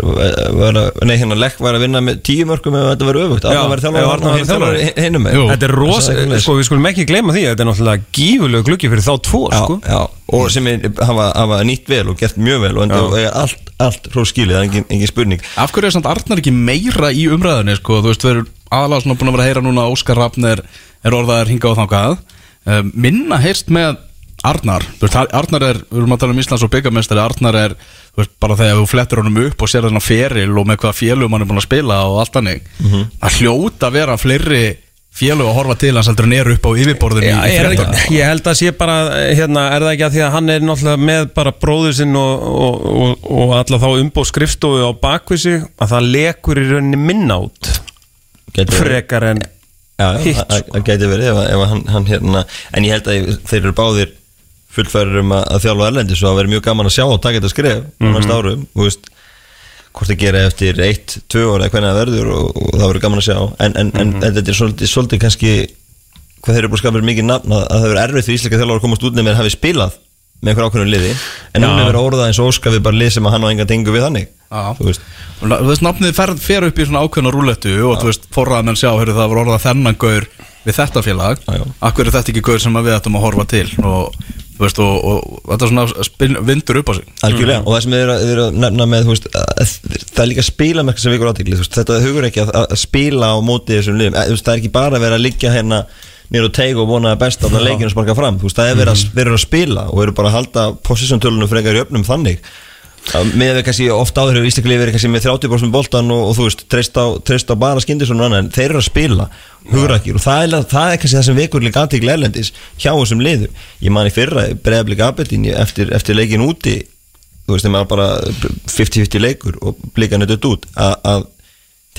var að, nei, hérna Lekk var að vinna með tíu mörgum ef þetta verið öfugt. Já, Arnar var þjálfur Arnar og væri hinn þjálfur hinnum Jú. Þetta er rosa, sko við skulum ekki gleyma því að þetta er náttúrulega gífurlegu gluggi fyrir þá tvo Já, sko. já, og sem er, hafa, hafa nýtt vel og gert mjög vel og eiga allt, allt hrós skilið, það er engin, engin spurning. Af hverju er samt Arnar ekki meira í umræðinni sko? Þú veist, við erum aðalega svona búin að vera að heyra núna Óskar Rafn er, er orðaðar hinga á þangað. Um, Minna heyrst með Arnar Þú veist, Arnar er, við erum að tala um Íslands og byggamestari Arnar er, þú veist, bara þegar þú flettur honum upp og sér þennan feril og með hvaða félugum hann er búin að spila og allt hannig Það hljóta að vera fleiri félug að horfa til hans heldur en er upp á yfirborðinu Já, í, ekki, ég held að sé bara hérna, er það ekki að því að hann er náttúrulega með bara bróður sinn og, og, og, og alla þá umbóð skrifstofu á bakvið sig að það lekur í rauninni minna út Gæti- frekar en Já, já, hitt, það það gæti verið ef, hann, hann hérna En ég held að þeir eru báðir fullfærir um að, að þjálfa erlendi svo að vera mjög gaman að sjá og taka þetta skref mm Mhm. -hmm. næst árum, þú veist hvort það gera eftir eitt, tvö ára eða hvernig það verður og, og það verður gaman að sjá en, en, Mhm. en, en þetta er svolítið, svolítið kannski hvað þeir eru búin að skapa mikið nafn að, að það verður erfitt fyrir íslenska þjálfar að komast út nefnir að hafi spilað með einhver ákveðnum liði en núna er verið að orða eins og óska við bara lið sem að hann á enga tengu við þannig þú veist Þú veist, nafnið fer, fer upp í svona ákveðna rúlettu og þú veist, forraðamenn sjá, heyrðu, það var orðað þennan gaur við þetta félag. Akkur er þetta ekki gaur sem við ættum að horfa til og, veist, og, og þetta svona spil, vindur upp á sig. Algjörlega, og það sem þið eru, að- að nefna með, veist, að, það er líka að spila með sem vikur átíkli, þetta hugur ekki að, að spila á móti þessum liðum, það er ekki bara að vera að liggja hérna nýr og teig og vona að besta á leikinu og sparka fram, það er verið að, eru að spila og eru bara að halda position-tölunum frekar í öfnum þannig. Að með við kannski oft áður hefur Ísleiklið verið kannski með 30% boltan og, og þú veist, treyst á, treyst á bara skindis og annað en þeir eru að spila hugrakir og það er, það er kannski það sem vekur líka aðtíkli erlendis hjá þessum liðum. Ég man í fyrra, bregðarblik Aberdeen eftir, eftir leikin úti þú veist, þeim var bara 50-50 leikur og blikan er dött út. Að, að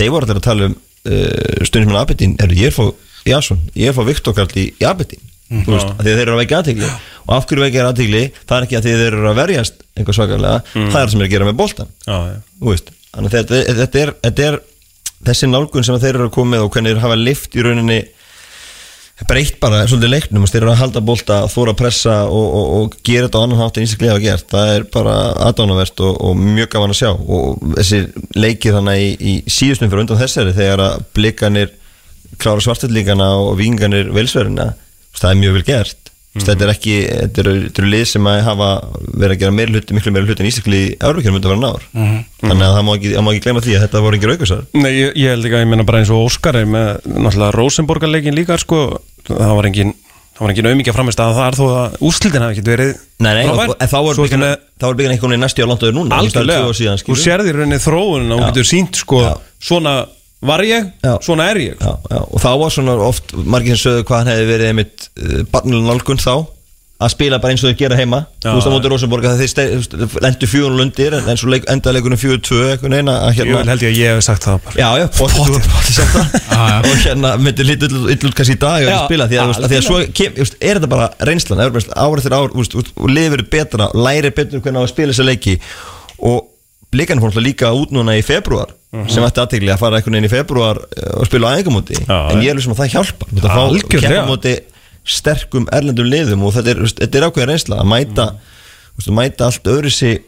þeir voru allir að tala um uh, stundum með Aberdeen, er ég er fá Jason, ég er fá Viktor Karl í, þú veist, að þeir eru að vekja aðtíkli og af hverju vekja aðtíkli, það er ekki að þeir eru að verjast einhver svakalega, það er það sem er að gera með veist, þannig að þetta, þetta, er, þetta er þessi nálgun sem þeir eru að koma með og hvernig þeir hafa lift í rauninni breytt bara svolítið leiknum. Þeir eru að halda bolta, þóra að pressa og, og, og gera þetta á annan hátt en ísaklega hafa gert. Það er bara aðdánavert og, og mjög gaman að sjá. Og þessi leikir þannig í, í síðustum fyrir undan þessari þegar að blikanir klára svartillíkana og vinganir velsverðina það er mjög vel gert. Mm -hmm. þetta er ekki, þetta eru, eru lið sem að hafa verið að gera meira hluti, miklu meira hluti en ísaklega í Eurókjörnum myndi að vera náður þannig að það má ekki, má ekki gleyma því að þetta voru ekki raukasar Nei, ég, ég held ekki að ég meina bara eins og Óskar er með náttúrulega Rosenborgarleikin líka sko, það var engin það var engin auðmikið framist að það er þó að úrslitin hafi ekkert verið Nei, nei, þá með- byggjan veginn næstu á langt öður núna er algjörlega, þú skilur. sérði í rauninni þróunin og þú getur sínt sko, Já. svona var ég, Já. svona er ég. Já, já, og þá var svona oft margir sem sögðu hvað hann hefði verið einmitt uh, barnilega nálgun þá að spila bara eins og þeir gera heima. Þú veist á móti Rosenborg að þeir lendu fjóðun lundir en, svo leik, enda leikunum fjóðu tvö eitthvað neina að ég vil hérna held ég að ég hef sagt það bara. Já, já, já. og hérna myndir lítið yllut kannski í dag að spila því að, að því að svo kem, veist, er þetta bara reynslan árið eftir ár þú veist, og- og lifir betra, læri betur hvernig á að spila þessa leiki. Og blikan fór náttúrulega líka út núna í februar sem ætti aðtegli að fara einhvern veginn í februar eh, og spila á æfingamóti. Já, en ég er sem að það veist, að fá Algjörlega. keppa á móti sterkum erlendum liðum og þetta er, þetta er ákveðin reynsla að mæta, að mæta allt öðru sig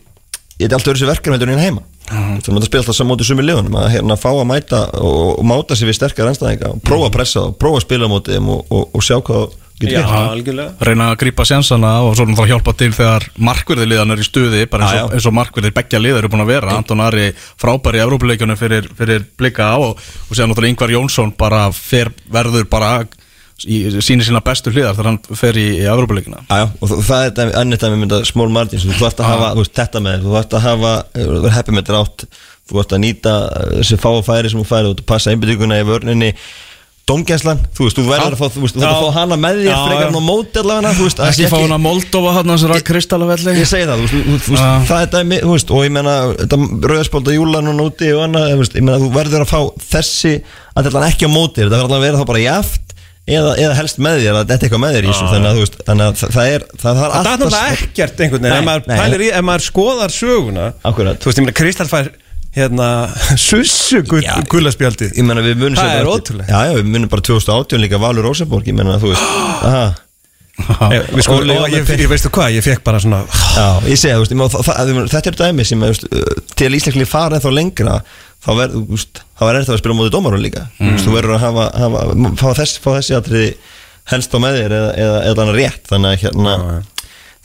þetta er allt öðru sig verkefni en heima. Þannig að það spila alltaf saman móti sumi liðunum að hérna fá að mæta og, og máta sig við sterkar ennstæðinga og prófa að pressa og prófa að spila á móti þeim og, og, og sjá hvað Já, gert algjörlega. Reyna að grípa sjansana og svo náttúrulega hjálpa til þegar markverðir liðan er í stuði bara eins og, eins og markverðir beggja liðar eru búin að vera. Anton Ari frábæri í Evrópuleikjunum fyrir, fyrir blika á og, og séðan náttúrulega Ingvar Jónsson bara fer, verður bara í, sýnir sína bestu hliðar þegar hann fer í, í Evrópuleikjuna. Og það er dæmi- annað dæmi mynda small margins, þú þarft að hafa þú veist, þetta með, þú þarft að hafa þú verður heppið með drátt, þú þarft að nýta uh, þessi fáa færi sem þú færi, að passa einbygginguna í vörninni Dómgæslan, þú veist, þú verður að fá, þú veist, þú þarft að fá hana með þér frekar á móti allavega, þú veist, ekki fá hann að Moldova hann að sér kristalavelli Ég segi það, þú veist, það er dæmi, þú veist, og ég meina, þetta rauðspólda júla núna úti og annað, ég meina, þú verður að fá þessi, að þetta er ekki á móti, þetta verður að vera þá bara jaft, eða, eða helst með þér, að þetta er eitthvað með þér í þessu, þannig að, þú veist, þannig að það- er, það, er alltaf ekkert einhvern veginn ef maður, maður skoðar söguna Akkurat. Þú veist, ég meina, Kristall fær hérna, sussu gullaspjaldi. Ég meina við munum Það er bara ótrúlegt. Já, já, við munum bara 2018 líka Valur Rósenborg Ég meina þú veist. Aha, Ég, við sko, og ég, ég veistu hvað, ég fekk bara svona Já, ég segi þú veist ég það, það, Þetta er dæmi sem veist, uh, Til Ísleikli fara lengra Þá veist, þá verður þetta að spila á móti dómarum líka. Þú veist, Þú verður að hafa, hafa fá, þess, fá þessi atriði helst á með þér eða, eða, eða rétt Þannig að hérna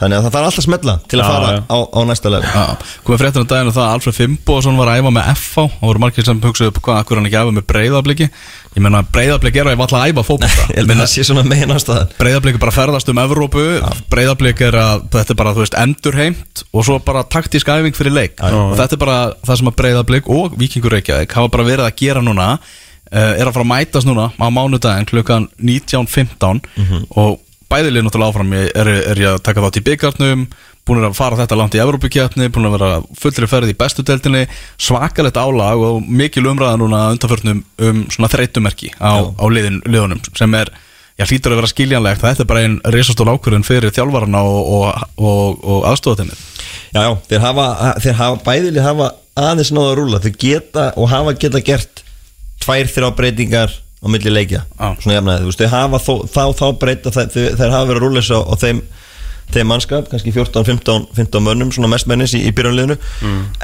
Þannig að það þarf alltaf að smetla til að Já, fara já. á, á næsta level. Já, komið fréttur á daginn og það að Alfred Fimboðsson var að æfa með FH og voru margir sem hugsaðu upp hvað, akkur hann ekki að æfa með breyðabliki ég meina breyðabliki er að ég valla að æfa fótbolta. Ég held að það sé svona megin ástæðan breyðabliki bara ferðast um Evrópu. Breyðabliki er að þetta er bara þú veist endurheimt og svo bara taktísk æfing fyrir leik. Og þetta er bara það sem að breyðablik og Víkingur Reykjavík hafa bara verið að gera núna uh, er að fara að mætast núna á mánudaginn klukkan 19.15 og bæðilið náttúrulega áfram er, er, ég að taka þátt í byggarnum búin að fara þetta langt í Evrópukjarni búin að vera fullri ferð í bestu deildinni. Svakalegt álag og mikil umræða núna undanförnum um svona þreytumerki á, á liðin, liðunum sem er, já hlýtur að vera skiljanlegt. Þetta er bara einn risastól ákvörðun fyrir þjálfarana og, og, og, og aðstofateimið Já, já, þeir hafa, þeir hafa bæðili hafa aðeins náða að rúla þeir geta og hafa geta gert tvær, þrjá breytingar á milli leikja. Já. svona jafnaði, þú veist, þeir hafa þó, þá, þá breyta þeir, þeir, þeir hafa verið að rúla þessu á þeim þeim mannskap, kannski 14, 15, 15 mönnum svona mestmennis í, í byrjanliðinu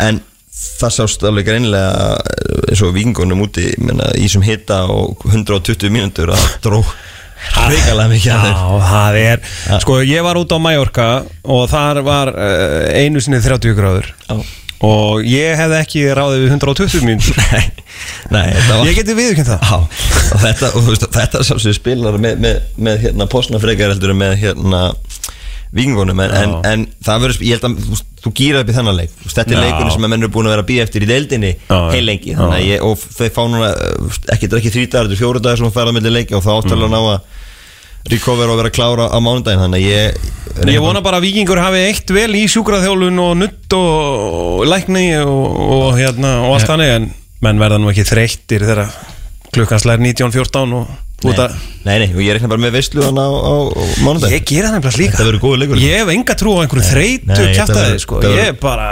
en það sást alveg greinilega eh, eins og vikingunum úti menna, í sem hita og 120 mínútur að dró reikalega mikið að þeim. Já, það er Sko, ég var út á Mallorca og þar var uh, einu sinni 30 gráður. Já. Og ég hefði ekki ráðið við 120 mínútur. Nei, nei, var Ég geti viðurkennt það. Já, og þetta, og veist, þetta svolítið spilar með, með, með hérna, posna frekar heldur með hérna vikingunum, en, en, en það verður, ég held að þú, þú gýrar upp í þennan leik. Þetta er leikunni sem að menn eru búin að vera að býja eftir í deildinni heil lengi, þannig að ég, og þau fá núna uh, ekki, ekki þrý dagar, þetta er fjóru dagar sem að fara með leiki og þá áttalega ná að recover og vera klára á mánudaginn, þannig að ég Ég vona bara að vikingur hafi eitt vel í sjúkraþjálun og nutt og, og lækni og, og, hérna, og allt þannig en menn verða nú ekki þreyttir þegar klukkan slæðir 19.14 og að Nei, nei, og ég rekna bara með þannig á, á, á mánudaginn Ég gera það nefnilega líka Þetta verður góður leikur. Ég hef enga trú á einhverju þreytu Nei, verður- sko. Ég er bara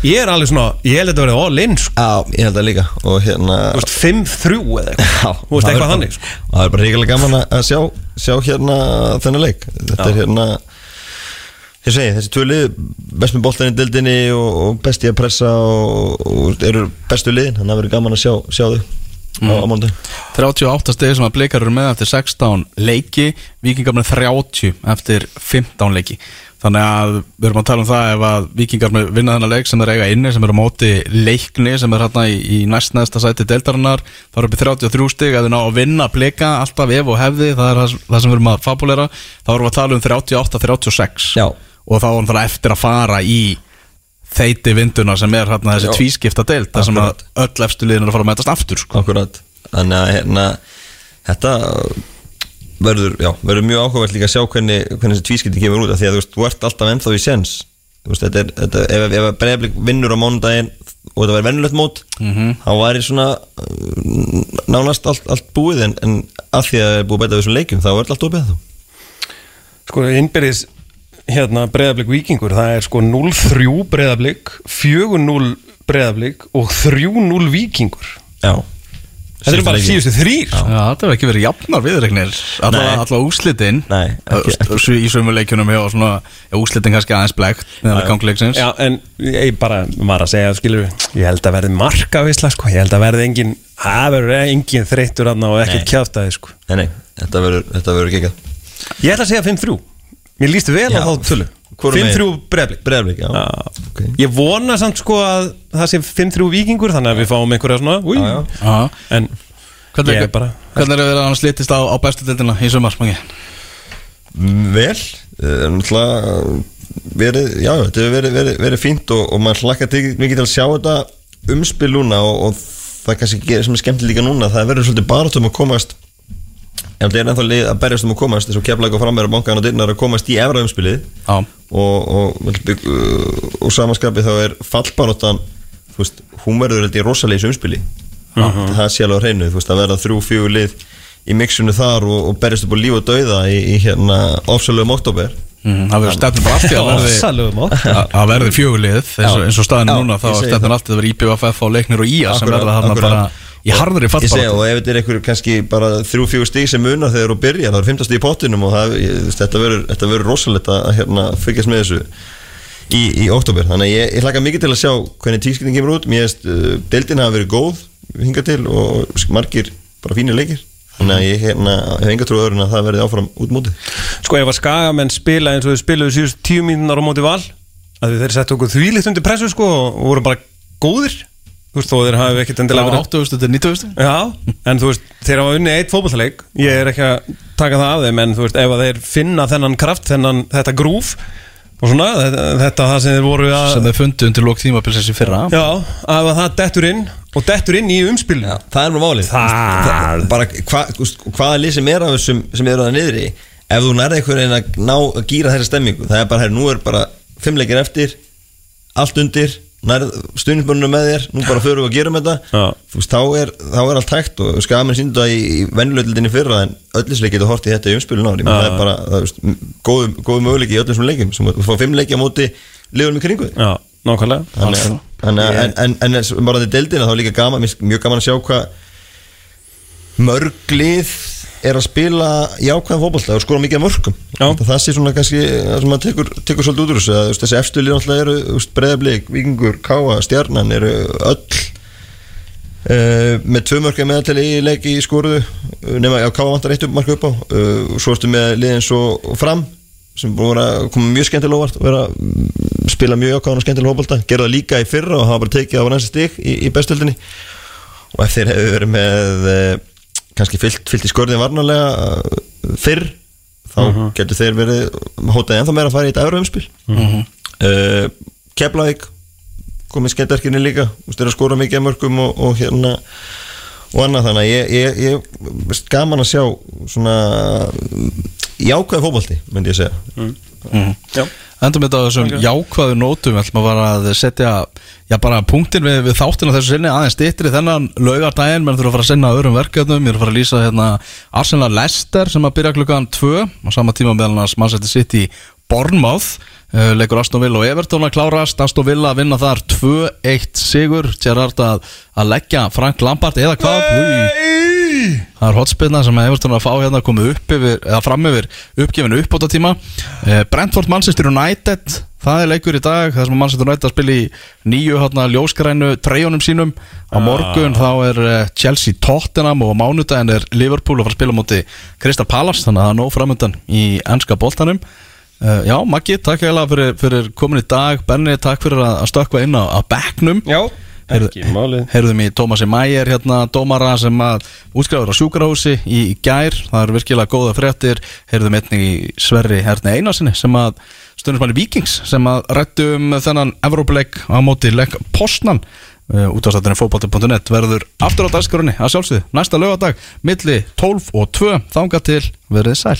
Ég er alveg svona Ég held að þetta verði all in sko. Já, ég held að líka. Og hérna Þú veist, 5-3 eða eitthvað. Já, Þú veist það er eitthvað bara- þannig sko. Það er bara ríkilega gaman að- að sjá, sjá hérna þennan leik. Þetta er hérna Ég segi, þessi tvö lið best með boltan í dildinni og, og best í að pressa og, og eru bestu liðin. Þannig að það verður gaman að sjá, sjá þau á, á mándag 38 stegi sem að blikar eru með eftir 16 leiki. Víkingar með 30 eftir 15 leiki þannig að við erum að tala um það ef að Víkingar með vinna þennan leik sem er eiga inni sem er á móti leikni sem er hérna í, í næstnæsta sæti deildarinnar. Þá er upp í 33 stig að þau ná að vinna blika alltaf ef og hefði það er það, sem við erum að fabulera þá erum við að tala um 38-36 Já. og þá erum það eftir að fara í þeiti vinduna sem er hérna þessi tvískipta deild þar sem að öll efstu liðin er að fara að mætast aftur sko. Akkurat. Þannig að hérna þetta verður, já, verður mjög áhugavert líka að sjá hvernig, hvernig þessi tvískipti kemur út af því að þú veist, þú ert alltaf ennþá í sens Þú veist, þetta er, þetta, ef, ef breyflik vinnur á mánudaginn og þetta verður vennulegt mót þá væri svona uh, nánast allt, allt búið en, en að því að það er búið að bæta þessum leikjum þá er allt opið þá Sko innbyrðis hérna breyðablík vikingur það er sko 0-3 breyðablík 4-0 breyðablík og 3-0 vikingur Já Þetta er bara síðustu þrýr Já, þetta hefur ekki verið jafnar viðregnir Nei. Alla úslitin Nei, ekki- ekki. Í sömu leikjunum hjá svona já, Úslitin kannski aðeins blegt en ég bara var að segja, skilur ég held að verði markavisla, sko. Ég held að verði engin, það verður engin þreyttur aðna og ekkert Nei. kjátaði, sko. Nei, nei, þetta verður, þetta verður geggjað. Ég ætla að segja 5-3 Mér líst vel Já. á þá tölu. Hvorum 5-3 breyðablík Breiðablik, já, Já. ok. Ég vona samt sko að það sé 5-3 vikingur þannig að við fáum einhverja svona új, Já, já. En Hvernig er bara- Hvernig það að hann slitist á, á bestu dildina í sumar mangi? Mm, Vel, uh, náttúrulega verið, já, þetta hefur verið, verið, verið fínt og, og maður hlakka til, mikið til að sjá þetta umspil núna og, og það kannski gerir sem er skemmt líka núna, það verður svolítið barátum að komast ef það er ennþá lið að berjast um að komast þess að kefla eitthvað fram meira bankan og dyrnar að komast í efra umspilið. Já, og, og, og, og samanskapi þá er fallbaróttan hún verður held í rosalegis umspili. Það sé alveg á hreinu, þú veist, að verða þrjú, fjögur lið í mixunu þar og, og berjast upp á líf og dauða í, í hérna ofsalögum oktober Mhm, það verður stefnum bara allt í að verði að að fjögulið eins, og- eins og staðinu núna þá stefnum það. allt að verði IPVF og Leiknir og IA sem akkurat. bara í segi, fallbaráttu og ef þetta er einhver kannski bara þrjú, fjögur stíg sem munar þegar þú byrjar, þá er 15 stíg í pottinum og það, þetta verður, rosalegt að hérna, fylgjast með þessu í, í oktober, þannig ég, ég hlaka mikið til að sjá hvernig tískipting kemur út, mér veist uh, deildin hafa verið góð hingað til og margir bara fínir leikir. Þannig að ég hérna, hef enga trú á öðrun að það verði áfram út mótið. Sko ef að skagamenn spila eins og þau spiluðu síðust tíu mínunar á móti val að þeir settu okkur þvílitt undir pressu sko og voru bara góðir þú veist þó þeir hafi ekkert Það endilega verið 8000 til 9000 Já, en þú veist, þeir hafa unni eitt fótballleik ég er ekki að taka það af þeim en þú veist, ef að þeir finna þennan kraft þennan, þetta grúf og svona, þetta, þetta það sem þeir voru að sem þeir fundu undir lók tímabilsins í fyrra. Já, að það dettur inn og dettur inn í umspil Já, það er nú málið. Það- bara hva, úst, hvaða lið sem er af þessum sem eru það niðri ef þú nærði einhvern veginn að ná að gýra þeirra er er stuðnismörnum með þér, nú bara förum við að gera um þetta. Já. þú veist, þá er, þá er allt hægt og skamin síndu það í, í vennulegildinni fyrra en öllisleik getur hort í þetta í umspilun ári það er bara, það er góðu, góðu möguleiki í öllum þessum leikim, sem fá fimm leiki á móti liðunum í kringu Já, nákvæmlega. En, en, en, en bara þetta deildina þá er líka gaman, mjög gaman að sjá hvað mörg lið er að spila jákvæðan fótbolta og skora mikið mörgum það sé svona kannski það sem maður tekur, tekur svolítið út úr þessu að þessi efstu lið náttúrulega eru breðablík, vikingur, káa, stjarnan eru öll uh, með tvö mörg meðatali í leik í skoruðu nema já, káa vantar eitt upp marka upp á uh, svo ertu með liðin svo fram sem búin að koma mjög skemmtilega óvart og vera mm, spila mjög jákvæðan og skemmtilega fótbolta gera það líka í fyrra og hafa bara tekið á næsta stig í, í bestöldinni. Og ef þeir hefur verið með uh, kannski fyllt, í skorðin varnalega uh, fyrr þá getur þeir verið hótaði ennþá meira að fara í þetta euroumspil mm -hmm. uh, Keflavík komið skemmtarkinni líka er að skora mikið af mörgum og, og hérna og annað þannig að ég, ég, ég veist, gaman að sjá svona jákvæði fótbolti myndi ég segja. Já. Endum þetta á þessum jákvæðu nótum. Við ætlum að fara að setja Já bara punktin við, við þáttina þessu sinni Aðeins styttri þennan laugardaginn. Menn þurfa að fara að sinna öðrum verkefnum. Ég er að fara að lýsa hérna Arsenal Leicester sem að byrja klukkan 2 Á sama tíma meðal hans Manchester City Bournemouth. Uh, Leikur Aston Villa og Everton að klárast. Aston Villa að vinna þar 2-1 sigur. Gerrard að, að leggja Frank Lampard Eða hvað. Það er hotspilna sem Everton er að fá hérna komið upp yfir, eða fram yfir uppgefinu uppbóta tíma Brentford Manchester United það er leikur í dag, það sem Manchester United að spila í nýju hérna ljóskrænu treyjunum sínum. Á morgun þá er eh, Chelsea Tottenham og á mánudaginn er Liverpool að fara að spila á móti Crystal Palace, þannig að það er nóg framöndan í ennska boltanum. Uh, já, Maggi, takk fyrir, fyrir komin í dag. Benni, takk fyrir að, að stökkva inn á, á bekknum. Já, Heyrðum í Tómasi Mæjer hérna dómara sem að útskráður á sjúkrahúsi í, í gær, það eru virkilega góða fréttir, heyrðum einnig í Sverri Herni Einarsinni sem að stundismanni Víkings sem að rættu um þennan Evrópuleik á móti leik Postnan uh, útastættinni fótbolti.net verður aftur á dagskrunni að sjálfsögðu næsta lögadag milli 12 og 2 þanga til verið sæl